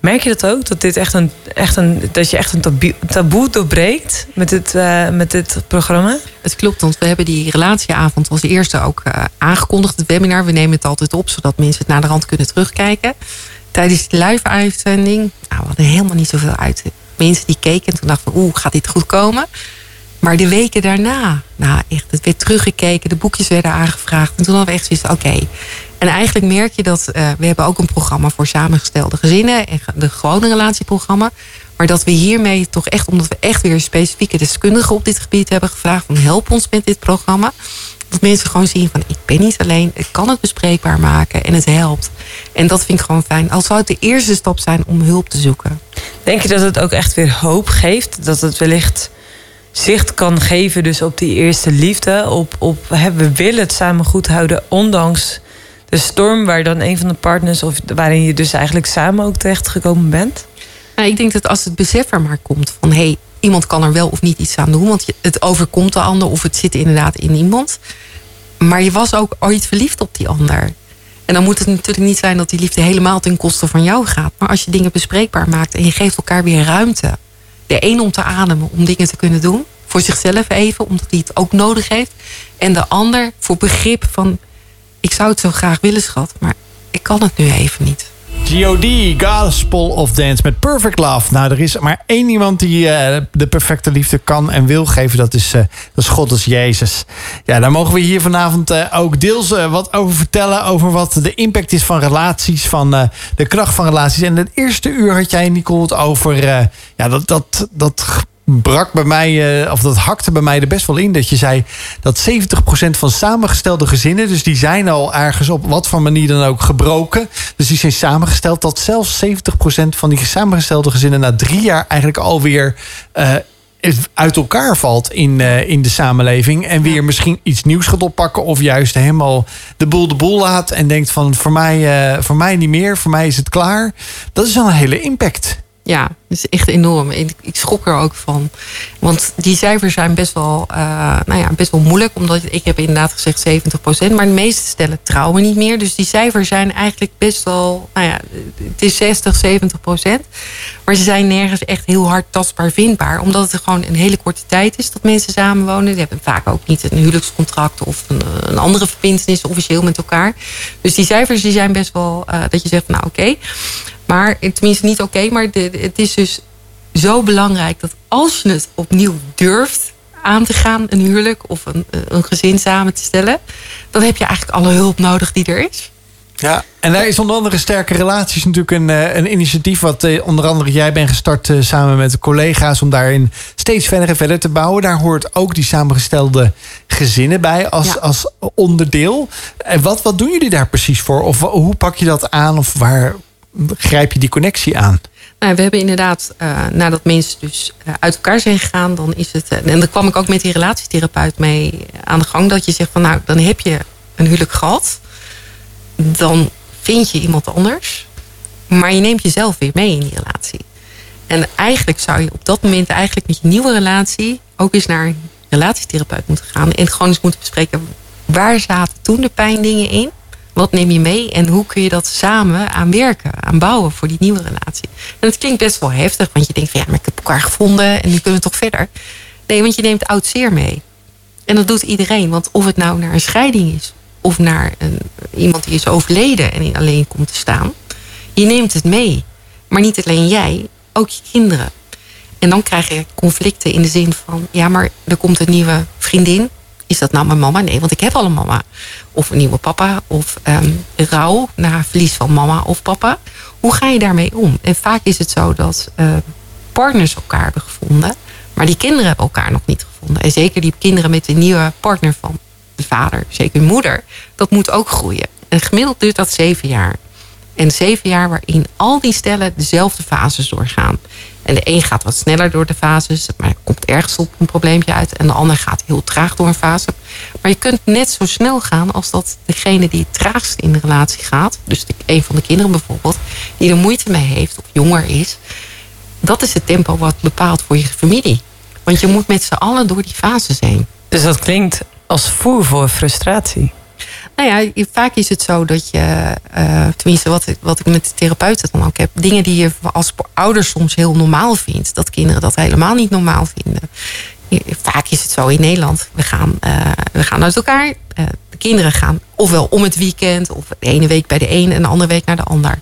Merk je dat ook? Dat, dit echt een, echt een, dat je echt een taboe, taboe doorbreekt met dit, met dit programma? Het klopt, want we hebben die relatieavond als eerste ook aangekondigd, het webinar. We nemen het altijd op, zodat mensen het naar de rand kunnen terugkijken. Tijdens de live-uitzending, nou, we hadden helemaal niet zoveel uit. Mensen die keken en toen dachten we, oeh, gaat dit goed komen? Maar de weken daarna, nou echt, het werd teruggekeken, de boekjes werden aangevraagd. En toen hadden we echt zoiets, oké. En eigenlijk merk je dat, eh, we hebben ook een programma voor samengestelde gezinnen. En de gewone relatieprogramma. Maar dat we hiermee toch echt, omdat we echt weer specifieke deskundigen op dit gebied hebben gevraagd. Van help ons met dit programma. Dat mensen gewoon zien van ik ben niet alleen. Ik kan het bespreekbaar maken en het helpt. En dat vind ik gewoon fijn. Al zou het de eerste stap zijn om hulp te zoeken. Denk je dat het ook echt weer hoop geeft? Dat het wellicht zicht kan geven dus op die eerste liefde? Op, op we willen het samen goed houden, ondanks de storm waar dan een van de partners... of waarin je dus eigenlijk samen ook terecht gekomen bent? Nou, ik denk dat als het besef er maar komt van hé, hey, iemand kan er wel of niet iets aan doen, want het overkomt de ander of het zit inderdaad in iemand. Maar je was ook ooit verliefd op die ander. En dan moet het natuurlijk niet zijn dat die liefde helemaal ten koste van jou gaat. Maar als je dingen bespreekbaar maakt en je geeft elkaar weer ruimte. De een om te ademen, om dingen te kunnen doen. Voor zichzelf even, omdat hij het ook nodig heeft. En de ander voor begrip van... ik zou het zo graag willen, schat, maar ik kan het nu even niet. G.O.D. Gospel of Dance met Perfect Love. Nou, er is maar één iemand die eh, de perfecte liefde kan en wil geven. Dat is, eh, dat is God, dat is Jezus. Ja, daar mogen we hier vanavond eh, ook deels wat over vertellen. Over wat de impact is van relaties, van de kracht van relaties. En het eerste uur had jij, Nicole, het over... ja, dat, dat, dat brak bij mij, eh, of dat hakte bij mij er best wel in. Dat je zei dat 70% van samengestelde gezinnen, dus die zijn al ergens op wat voor manier dan ook gebroken. Dus die zijn samengesteld. Dat zelfs 70% van die samengestelde gezinnen na drie jaar eigenlijk alweer eh, uit elkaar valt in, eh, in de samenleving. En weer misschien iets nieuws gaat oppakken. Of juist helemaal de boel de boel laat. En denkt van voor mij, voor mij niet meer. Voor mij is het klaar. Dat is wel een hele impact. Ja, dat is echt enorm. Ik, ik schrok er ook van. Want die cijfers zijn best wel, eh, nou ja, best wel moeilijk. Omdat ik heb inderdaad gezegd 70%. Maar de meeste stellen trouwen niet meer. Dus die cijfers zijn eigenlijk best wel... Nou ja, het is 60, 70%. Maar ze zijn nergens echt heel hard tastbaar vindbaar. Omdat het gewoon een hele korte tijd is dat mensen samenwonen. Die hebben vaak ook niet een huwelijkscontract... of een, een andere verbindenis officieel met elkaar. Dus die cijfers die zijn best wel... eh, dat je zegt, nou oké... Maar tenminste niet oké, maar het is dus zo belangrijk dat als je het opnieuw durft aan te gaan, een huwelijk of een, een gezin samen te stellen, dan heb je eigenlijk alle hulp nodig die er is. Ja, en daar is onder andere Sterke Relaties natuurlijk een, eh, een initiatief... wat eh, onder andere jij bent gestart eh, samen met collega's... om daarin steeds verder en verder te bouwen. Daar hoort ook die samengestelde gezinnen bij als, Ja. als onderdeel. En wat, wat doen jullie daar precies voor? Of hoe pak je dat aan? Of waar grijp je die connectie aan? Nou, we hebben inderdaad, eh, nadat mensen dus eh, uit elkaar zijn gegaan, dan is het. eh, en daar kwam ik ook met die relatietherapeut mee aan de gang. Dat je zegt van nou, dan heb je een huwelijk gehad. Dan vind je iemand anders. Maar je neemt jezelf weer mee in die relatie. En eigenlijk zou je op dat moment eigenlijk met je nieuwe relatie ook eens naar een relatietherapeut moeten gaan. En gewoon eens moeten bespreken waar zaten toen de pijndingen in. Wat neem je mee en hoe kun je dat samen aan werken, aan bouwen voor die nieuwe relatie? En het klinkt best wel heftig, want je denkt van ja, maar ik heb elkaar gevonden en nu kunnen we toch verder. Nee, want je neemt oud zeer mee. En dat doet iedereen, want of het nou naar een scheiding is of naar een, iemand die is overleden en alleen komt te staan, je neemt het mee. Maar niet alleen jij, ook je kinderen. En dan krijg je conflicten in de zin van: ja, maar er komt een nieuwe vriendin. Is dat nou mijn mama? Nee, want ik heb al een mama. Of een nieuwe papa. Of ehm, rouw na verlies van mama of papa. Hoe ga je daarmee om? En vaak is het zo dat eh, partners elkaar hebben gevonden. Maar die kinderen elkaar nog niet gevonden. En zeker die kinderen met de nieuwe partner van de vader, zeker hun moeder. Dat moet ook groeien. En gemiddeld duurt dat zeven jaar. En zeven jaar waarin al die stellen dezelfde fases doorgaan. En de een gaat wat sneller door de fases, maar komt ergens op een probleempje uit. En de ander gaat heel traag door een fase. Maar je kunt net zo snel gaan als dat degene die het traagst in de relatie gaat. Dus de, een van de kinderen bijvoorbeeld, die er moeite mee heeft of jonger is. Dat is het tempo wat bepaalt voor je familie. Want je moet met z'n allen door die fases heen. Dus dat klinkt als voer voor frustratie. Nou ja, vaak is het zo dat je, eh, tenminste wat, ik- wat ik met de therapeuten dan ook heb, dingen die je als ouder soms heel normaal vindt, dat kinderen dat helemaal niet normaal vinden. Vaak is het zo in Nederland, we gaan, eh, we gaan uit elkaar. Eh, de kinderen gaan ofwel om het weekend, of de ene week bij de een en de andere week naar de ander.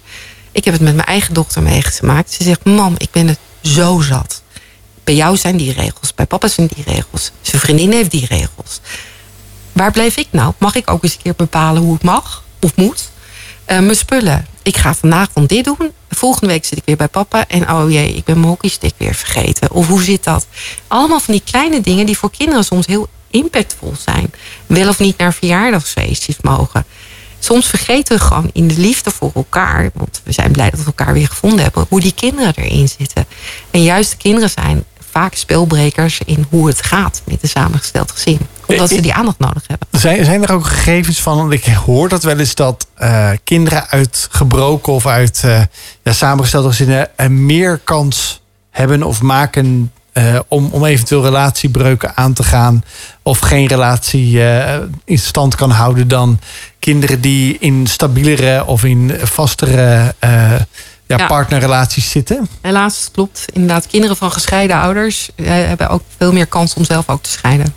Ik heb het met mijn eigen dochter meegemaakt. Ze zegt, mam, ik ben het zo zat. Bij jou zijn die regels, bij papa zijn die regels. Zijn vriendin heeft die regels waar blijf ik nou? Mag ik ook eens een keer bepalen hoe het mag of moet? Eh, mijn spullen. Ik ga dan dit doen. Volgende week zit ik weer bij papa. En oh jee, ik ben mijn hockeystick weer vergeten. Of hoe zit dat? Allemaal van die kleine dingen die voor kinderen soms heel impactvol zijn. Wel of niet naar verjaardagsfeestjes mogen. Soms vergeten we gewoon in de liefde voor elkaar. Want we zijn blij dat we elkaar weer gevonden hebben. Hoe die kinderen erin zitten. En juist de kinderen zijn vaak spelbrekers in hoe het gaat met een samengesteld gezin. Omdat ze die aandacht nodig hebben. Zijn, zijn er ook gegevens van, want ik hoor dat wel eens dat eh, kinderen uit gebroken of uit eh, ja, samengestelde gezinnen een meer kans hebben of maken eh, om, om eventueel relatiebreuken aan te gaan of geen relatie eh, in stand kan houden dan kinderen die in stabielere of in vastere eh, ja, Ja. partnerrelaties zitten. Helaas, het klopt. Inderdaad, kinderen van gescheiden ouders eh, hebben ook veel meer kans om zelf ook te scheiden.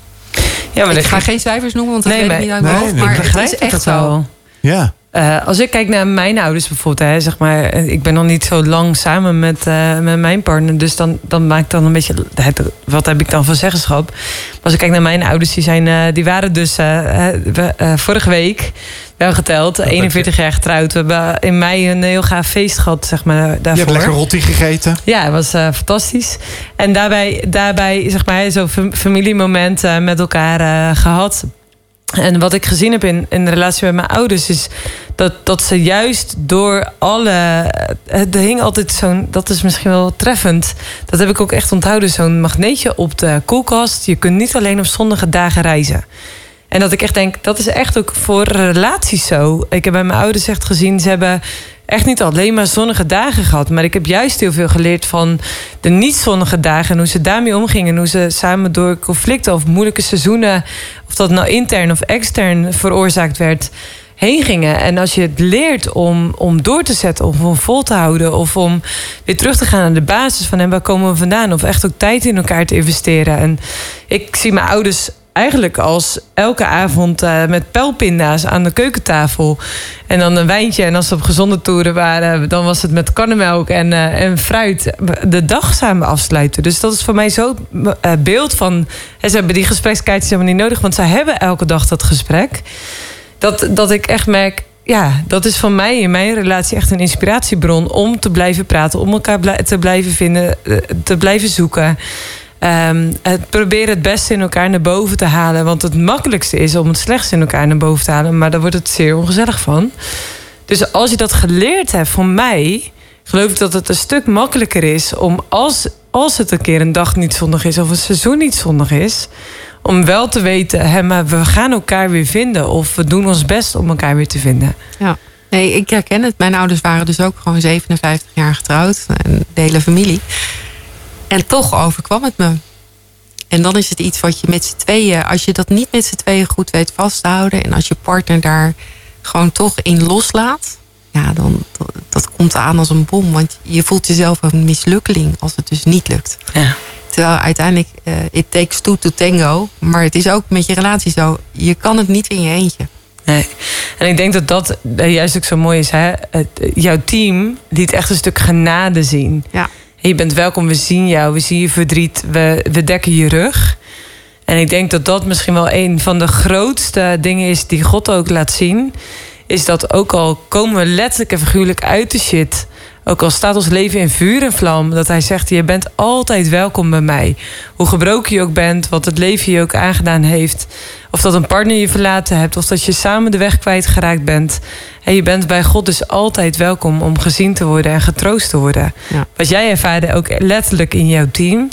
Ja, maar ik dat- ga geen cijfers noemen, want dat Nee, weet ik niet uit mijn nee, hoofd. Maar het is het echt zo. Ja. Eh, als ik kijk naar mijn ouders bijvoorbeeld, hè, zeg maar, eh, ik ben nog niet zo lang samen met, eh, met mijn partner, dus dan, dan maak ik dan een beetje, het, wat heb ik dan van zeggenschap? Maar als ik kijk naar mijn ouders, die, zijn, die waren dus vorige week wel geteld, 41 jaar getrouwd. We hebben in mei een heel gaaf feest gehad, zeg maar, Je daarvoor. hebt lekker rotti gegeten. Ja, het was fantastisch. En daarbij, daarbij zeg maar, zo'n fam- familiemoment eh, met elkaar eh, gehad. En wat ik gezien heb in, in de relatie met mijn ouders is dat, dat ze juist door alle. Er hing altijd zo'n. Dat is misschien wel treffend. Dat heb ik ook echt onthouden. Zo'n magneetje op de koelkast. Je kunt niet alleen op zonnige dagen reizen. En dat ik echt denk, dat is echt ook voor relaties zo. Ik heb bij mijn ouders echt gezien, ze hebben echt niet alleen maar zonnige dagen gehad. Maar ik heb juist heel veel geleerd van de niet zonnige dagen. En hoe ze daarmee omgingen. En hoe ze samen door conflicten of moeilijke seizoenen... of dat nou intern of extern veroorzaakt werd... heen gingen. En als je het leert om, om door te zetten of om vol te houden... of om weer terug te gaan naar de basis van... en waar komen we vandaan? Of echt ook tijd in elkaar te investeren. En ik zie mijn ouders eigenlijk als elke avond eh, met pijlpinda's aan de keukentafel. En dan een wijntje. En als ze op gezonde toeren waren, dan was het met karnemelk en, eh, en fruit. De dag samen afsluiten. Dus dat is voor mij zo'n eh, beeld van. ze hebben die gesprekskaartjes helemaal niet nodig, want zij hebben elke dag dat gesprek. Dat, dat ik echt merk. Ja, dat is voor mij in mijn relatie echt een inspiratiebron om te blijven praten, om elkaar te blijven vinden, te blijven zoeken. Ehm, het proberen het beste in elkaar naar boven te halen. Want het makkelijkste is om het slechtste in elkaar naar boven te halen. Maar daar wordt het zeer ongezellig van. Dus als je dat geleerd hebt van mij, geloof ik dat het een stuk makkelijker is om als, als het een keer een dag niet zondag is of een seizoen niet zondag is, om wel te weten, hè, maar we gaan elkaar weer vinden of we doen ons best om elkaar weer te vinden. Ja. Nee, ik herken het. Mijn ouders waren dus ook gewoon 57 jaar getrouwd. De hele familie. En toch overkwam het me. En dan is het iets wat je met z'n tweeën... als je dat niet met z'n tweeën goed weet vast te houden... en als je partner daar gewoon toch in loslaat... ja, dan dat, komt aan als een bom. Want je voelt jezelf een mislukkeling als het dus niet lukt. Ja. Terwijl uiteindelijk, eh it takes two to tango. Maar het is ook met je relatie zo. Je kan het niet in je eentje. Nee. En ik denk dat dat eh, juist ook zo mooi is. Hè? Het, eh, jouw team liet echt een stuk genade zien. Ja. Je bent welkom, we zien jou, we zien je verdriet, we, we dekken je rug. En ik denk dat dat misschien wel een van de grootste dingen is die God ook laat zien. Is dat ook al komen we letterlijk en figuurlijk uit de shit. Ook al staat ons leven in vuur en vlam. Dat hij zegt, je bent altijd welkom bij mij. Hoe gebroken je ook bent, wat het leven je ook aangedaan heeft. Of dat een partner je verlaten hebt. Of dat je samen de weg kwijtgeraakt bent. En je bent bij God dus altijd welkom om gezien te worden en getroost te worden. Ja. Wat jij ervaarde ook letterlijk in jouw team.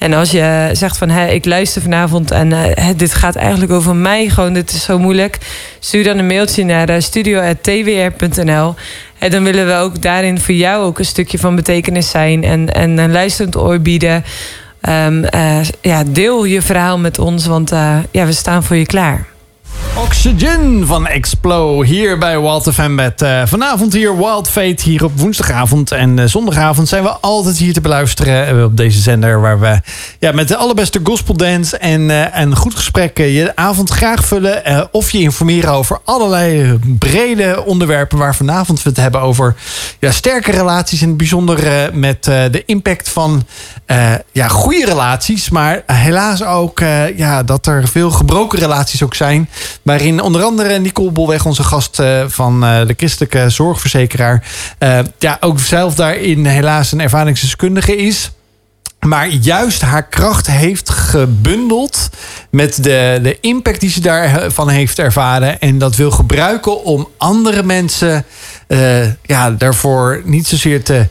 En als je zegt van hé, ik luister vanavond en eh, dit gaat eigenlijk over mij, gewoon dit is zo moeilijk. Stuur dan een mailtje naar uh, studio.twr.nl. En dan willen we ook daarin voor jou ook een stukje van betekenis zijn en, en een luisterend oor bieden. Ehm, eh, ja, deel je verhaal met ons, want eh, ja, we staan voor je klaar. Oxygen van Explo hier bij Wild FM met eh, vanavond hier Wild Fate hier op woensdagavond en eh, zondagavond zijn we altijd hier te beluisteren eh, op deze zender waar we ja, met de allerbeste gospel dance en een goed gesprek je avond graag vullen of je informeren over allerlei brede onderwerpen waar vanavond we het hebben over ja, sterke relaties het bijzonder met de impact van ja, goede relaties, maar helaas ook ja, dat er veel gebroken relaties ook zijn. Waarin onder andere Nicole Bolweg, onze gast eh, van eh, de christelijke zorgverzekeraar, eh, ja, ook zelf daarin helaas een ervaringsdeskundige is. Maar juist haar kracht heeft gebundeld met de, de impact die ze daarvan heeft ervaren. En dat wil gebruiken om andere mensen ja, daarvoor niet zozeer te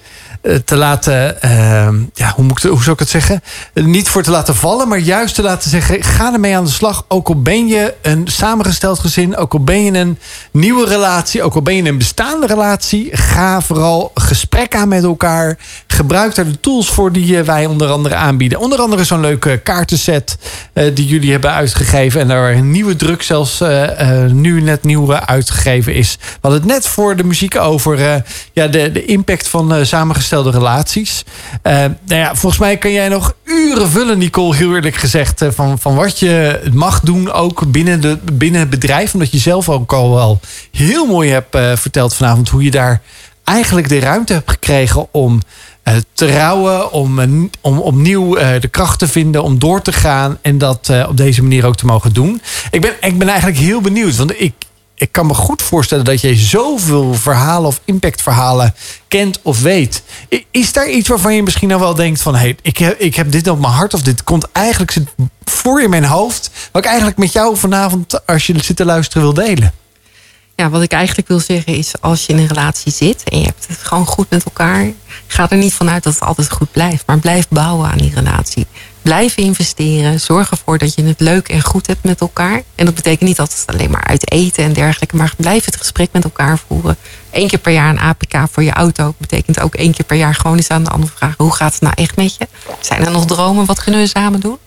te laten, eh, ja, hoe, moet ik, hoe zou ik het zeggen? Eh, Niet voor te laten vallen, maar juist te laten zeggen: ga ermee aan de slag. Ook al ben je een samengesteld gezin, ook al ben je een nieuwe relatie, ook al ben je een bestaande relatie, ga vooral gesprek aan met elkaar. Gebruik daar de tools voor die eh, wij onder andere aanbieden. Onder andere zo'n leuke kaartenset eh, die jullie hebben uitgegeven. En daar een nieuwe druk zelfs eh, eh, nu net nieuw eh, uitgegeven is. We hadden het net voor de muziek over eh, ja, de, de impact van eh, relaties. Eh, nou ja, volgens mij kan jij nog uren vullen, Nicole, heel eerlijk gezegd. eh, van, van wat je mag doen ook binnen, de, binnen het bedrijf. Omdat je zelf ook al wel heel mooi hebt eh, verteld vanavond hoe je daar eigenlijk de ruimte hebt gekregen om te rouwen, om, om opnieuw de kracht te vinden, om door te gaan en dat op deze manier ook te mogen doen. Ik ben, ik ben eigenlijk heel benieuwd, want ik, ik kan me goed voorstellen dat je zoveel verhalen of impactverhalen kent of weet. Is daar iets waarvan je misschien nou wel denkt van... Hey, ik, heb, ik heb dit op mijn hart of dit komt eigenlijk voor in mijn hoofd... wat ik eigenlijk met jou vanavond, als je zit te luisteren, wil delen? Ja, wat ik eigenlijk wil zeggen is, als je in een relatie zit en je hebt het gewoon goed met elkaar, ga er niet vanuit dat het altijd goed blijft, maar blijf bouwen aan die relatie. Blijf investeren, zorg ervoor dat je het leuk en goed hebt met elkaar. En dat betekent niet altijd alleen maar uit eten en dergelijke, maar blijf het gesprek met elkaar voeren. Eén keer per jaar een APK voor je auto betekent ook één keer per jaar gewoon eens aan de ander vragen: hoe gaat het nou echt met je? Zijn er nog dromen? Wat kunnen we samen doen?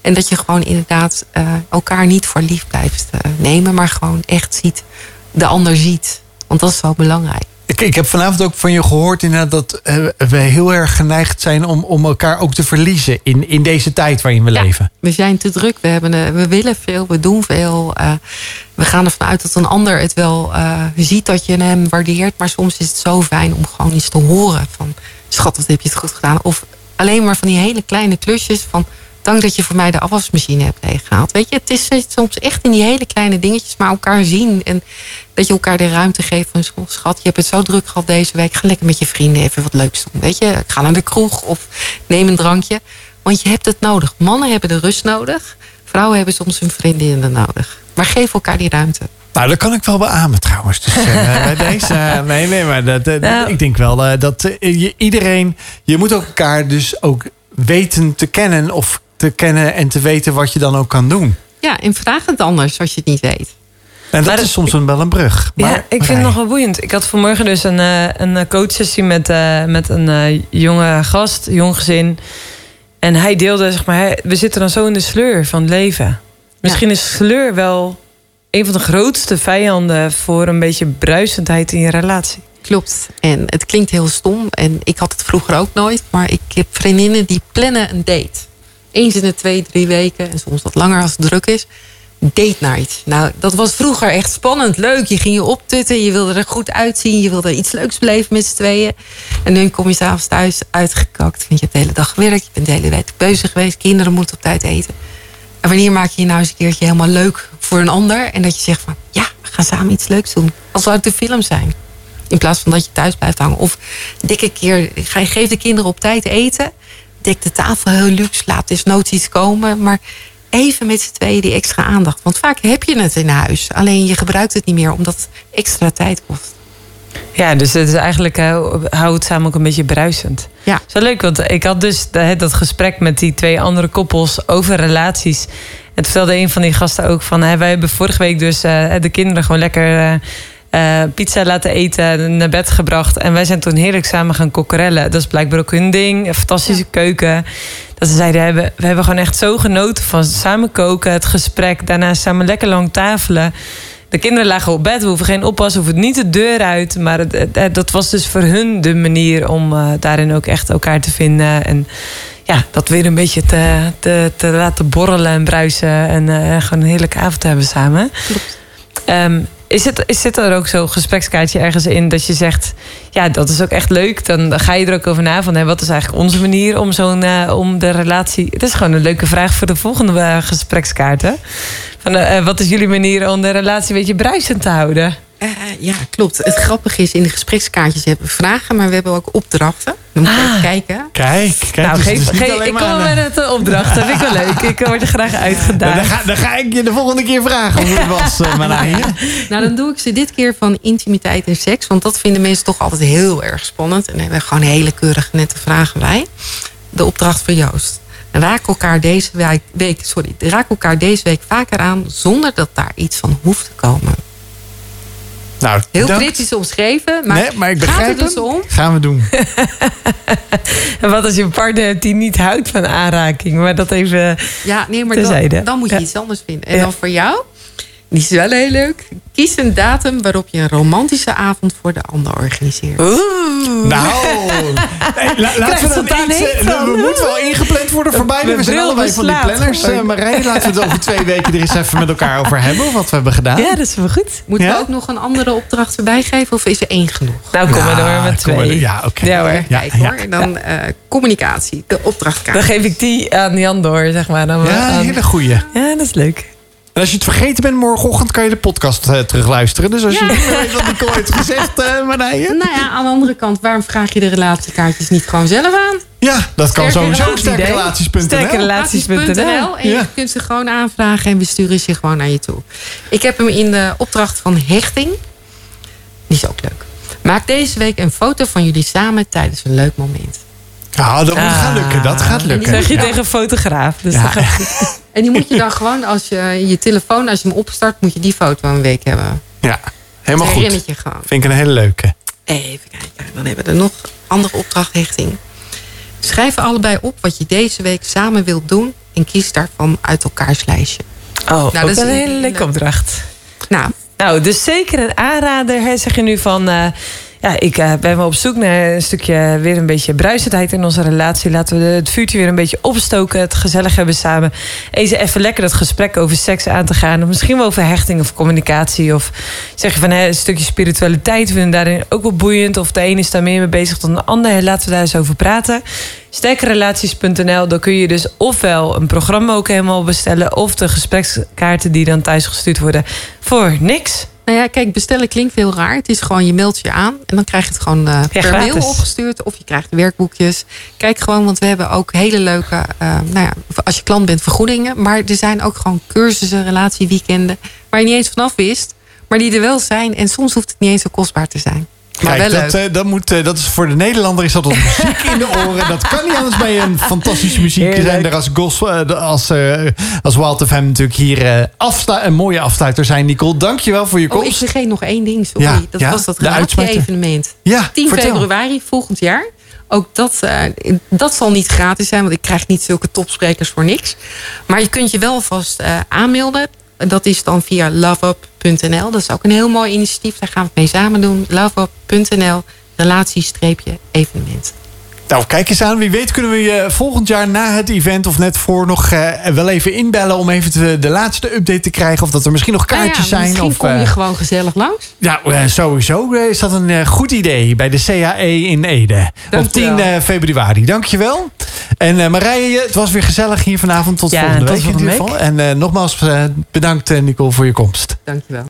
En dat je gewoon inderdaad eh, elkaar niet voor lief blijft eh, nemen, maar gewoon echt ziet, de ander ziet. Want dat is wel belangrijk. Ik, ik heb vanavond ook van je gehoord inderdaad dat eh, we heel erg geneigd zijn om, om elkaar ook te verliezen in, in deze tijd waarin we Ja. leven. We zijn te druk, we, hebben, eh, we willen veel, we doen veel. eh, we gaan ervan uit dat een ander het wel ziet dat je hem waardeert. Maar soms is het zo fijn om gewoon iets te horen van... schat, wat heb je het goed gedaan? Of alleen maar van die hele kleine klusjes van... dank dat je voor mij de afwasmachine hebt leeggehaald. Weet je, het is soms echt in die hele kleine dingetjes... maar elkaar zien en dat je elkaar de ruimte geeft van... "Schat, schat, je hebt het zo druk gehad deze week. Ga lekker met je vrienden even wat leuks doen. Weet je, ga naar de kroeg of neem een drankje. Want je hebt het nodig. Mannen hebben de rust nodig. Vrouwen hebben soms hun vriendinnen nodig. Maar geef elkaar die ruimte. Nou, dat kan ik wel beamen trouwens. Dus, eh, bij deze, eh, nee, nee, maar dat, eh, Nou. ik denk wel dat je, iedereen, je moet ook elkaar dus ook weten te kennen of te kennen en te weten wat je dan ook kan doen. Ja, en vraag het anders als je het niet weet. En dat Maar is soms een, wel een brug. Maar, ja, ik vind het nog wel boeiend. Ik had vanmorgen dus een, eh, een eh, coachsessie met, eh, met een eh, jonge gast, jong gezin. En hij deelde, zeg maar, hij- we zitten dan zo in de sleur van het leven. Misschien is sleur wel een van de grootste vijanden voor een beetje bruisendheid in je relatie. Klopt. En het klinkt heel stom. En ik had het vroeger ook nooit. Maar ik heb vriendinnen die plannen een date. Eens in de twee, drie weken. En soms wat langer als het druk is. Date night. Nou, dat was vroeger echt spannend. Leuk. Je ging je optutten. Je wilde er goed uitzien. Je wilde iets leuks beleven met z'n tweeën. En nu kom je s'avonds thuis uitgekakt. Want je hebt de hele dag gewerkt. Je bent de hele week bezig geweest. Kinderen moeten op tijd eten. En wanneer maak je je nou eens een keertje helemaal leuk voor een ander? En dat je zegt van, ja, we gaan samen iets leuks doen. Als zou het de film zijn. In plaats van dat je thuis blijft hangen. Of dikke keer, geef de kinderen op tijd eten. Dek de tafel heel luxe, laat desnoods iets komen. Maar even met z'n tweeën die extra aandacht. Want vaak heb je het in huis. Alleen je gebruikt het niet meer omdat het extra tijd kost. Ja, dus het is eigenlijk, eh, hou het samen ook een beetje bruisend. Ja. Zo leuk, want ik had dus dat, dat gesprek met die twee andere koppels over relaties. En toen vertelde een van die gasten ook van... Hè, wij hebben vorige week dus eh, de kinderen gewoon lekker eh, eh, pizza laten eten... naar bed gebracht. En wij zijn toen heerlijk samen gaan kokkerellen. Dat is blijkbaar ook hun ding. Een fantastische keuken. Dat ze zeiden, we hebben, we hebben gewoon echt zo genoten van samen koken. Het gesprek, daarna samen lekker lang tafelen. De kinderen lagen op bed, we hoeven geen oppas, we hoeven niet de deur uit. Maar het, dat was dus voor hun de manier om eh, daarin ook echt elkaar te vinden. En ja, dat weer een beetje te, te, te laten borrelen en bruisen. En eh, gewoon een heerlijke avond te hebben samen. Ehm, is, het, is zit er ook zo'n gesprekskaartje ergens in dat je zegt... ja, dat is ook echt leuk. Dan, ga je er ook over na van... Hè, wat is eigenlijk onze manier om, zo'n, eh, om de relatie... Het is gewoon een leuke vraag voor de volgende eh, gesprekskaart. Hè? Van, eh, wat is jullie manier om de relatie een beetje bruisend te houden? Eh, ja, klopt. Het grappige is, in de gesprekskaartjes hebben we vragen, maar we hebben ook opdrachten. Dan moet je Ah. even kijken. Kijk, kijk. nou, dus geef, geef- ik kom met eh, het opdracht. Dat vind ik wel leuk. Ik word er graag dan, uitgedaagd. ga, dan ga ik je de volgende keer vragen hoe het was, uh, Marije. Nou, dan doe ik ze dit keer van intimiteit en seks. Want dat vinden mensen toch altijd heel erg spannend. En daar hebben we gewoon hele keurige nette vragen bij. De opdracht voor Joost. Raak elkaar deze week, week, sorry, raak elkaar deze week vaker aan zonder dat daar iets van hoeft te komen. Nou, Heel dank. kritisch omschreven, maar, nee, maar ik gaat begrijp dus hem. om. Gaan we doen. En wat als je een partner hebt die niet houdt van aanraking? Maar dat even... Ja, nee, maar dan, dan moet je Ja. iets anders vinden. En Ja. dan voor jou, die is wel heel leuk. Kies een datum waarop je een romantische avond voor de ander organiseert. Oeh. Nou, hey, la- laten we dan spontaan iets, eh. We moeten wel ingepland worden voor beide. We zijn allebei van die planners. Marije, laten we het over twee weken er eens even met elkaar over hebben. Wat we hebben gedaan. Ja, dat is wel goed. Moeten Ja? we ook nog een andere opdracht erbij geven of is er één genoeg? Nou, kom maar Ja, door met twee. Ja, oké. Ja hoor. Ja, Kijk hoor. En dan eh, communicatie, de opdrachtkaart. Dan geef ik die aan Jan door, zeg maar. Dan Ja, een hele goeie. ja, dat is leuk. En als je het vergeten bent morgenochtend, kan je de podcast eh, terugluisteren. Dus als je niet meer weet wat Nicole heeft gezegd, eh Marije. Nou ja, aan de andere kant, waarom vraag je de relatiekaartjes niet gewoon zelf aan? Ja, dat kan Sterke sowieso. relatie- Sterke idee. relaties.nl. Sterke relaties.nl. Relaties.nl. En Ja. je kunt ze gewoon aanvragen en we sturen ze gewoon naar je toe. Ik heb hem in de opdracht van hechting. Die is ook leuk. Maak deze week een foto van jullie samen tijdens een leuk moment. Ja, dat moet gaan lukken. Dat gaat Dat lukken. zeg je Ja. tegen een fotograaf. Dus Ja. dat gaat. En die moet je dan gewoon, als je je telefoon, als je hem opstart, moet je die foto een week hebben. Ja, helemaal Dat goed. je gewoon. Vind ik een hele leuke. Even kijken, dan hebben we er nog andere opdrachthechting. Schrijf allebei op wat je deze week samen wilt doen en kies daarvan uit elkaars lijstje. Oh, dat dat is een hele leuke opdracht. Nou, Nou, dus zeker een aanrader. Hè, zeg je nu van... eh, ja, ik eh, ben wel op zoek naar een stukje weer een beetje bruisendheid in onze relatie. Laten we het vuurtje weer een beetje opstoken. Het gezellig hebben samen. Eens even lekker dat gesprek over seks aan te gaan. Of misschien wel over hechting of communicatie. Of zeg je van hè, een stukje spiritualiteit. Vinden daarin ook wel boeiend. Of de een is daar meer mee bezig dan de ander. Laten we daar eens over praten. Sterkerrelaties.nl, dan kun je dus ofwel een programma ook helemaal bestellen... of de gesprekskaarten die dan thuis gestuurd worden voor niks. Nou ja, kijk, bestellen klinkt heel raar. Het is gewoon, je meldt je aan en dan krijg je het gewoon eh, per gratis. mail opgestuurd. Of je krijgt werkboekjes. Kijk gewoon, want we hebben ook hele leuke, eh, nou ja, als je klant bent, vergoedingen. Maar er zijn ook gewoon cursussen, relatieweekenden, waar je niet eens vanaf wist. Maar die er wel zijn en soms hoeft het niet eens zo kostbaar te zijn. Maar Kijk, dat, eh, dat, moet, eh, dat is voor de Nederlander is dat als muziek in de oren. Dat kan niet anders bij een fantastische muziek Heerlijk. zijn. Er als, gospel, eh, als, als Wild FM natuurlijk hier afslu- een mooie afsluiter zijn. Nicole, dankjewel voor je Oh, ik komst. vergeet nog één ding, sorry. Ja, dat ja, was dat relatie-evenement. ja, 10 vertel. februari volgend jaar. Ook dat, dat zal niet gratis zijn, want ik krijg niet zulke topsprekers voor niks. Maar je kunt je wel vast aanmelden. Dat is dan via Dat is ook een heel mooi initiatief. Daar gaan we het mee samen doen. Loveup.nl, relatie-evenement. Nou, kijk eens aan. Wie weet kunnen we je volgend jaar na het event of net voor nog eh, wel even inbellen om even te- de laatste update te krijgen. Of dat er misschien nog kaartjes Nou ja, zijn. Misschien Of, kom je eh, gewoon gezellig langs. Ja, eh, sowieso is dat een goed idee bij de CAE in Ede. Op 10 Dankjewel. eh, februari. Dankjewel. En Marije, het was weer gezellig hier vanavond. Tot Ja, volgende tot week in volgende ieder geval. En nogmaals bedankt Nicole voor je komst. Dankjewel.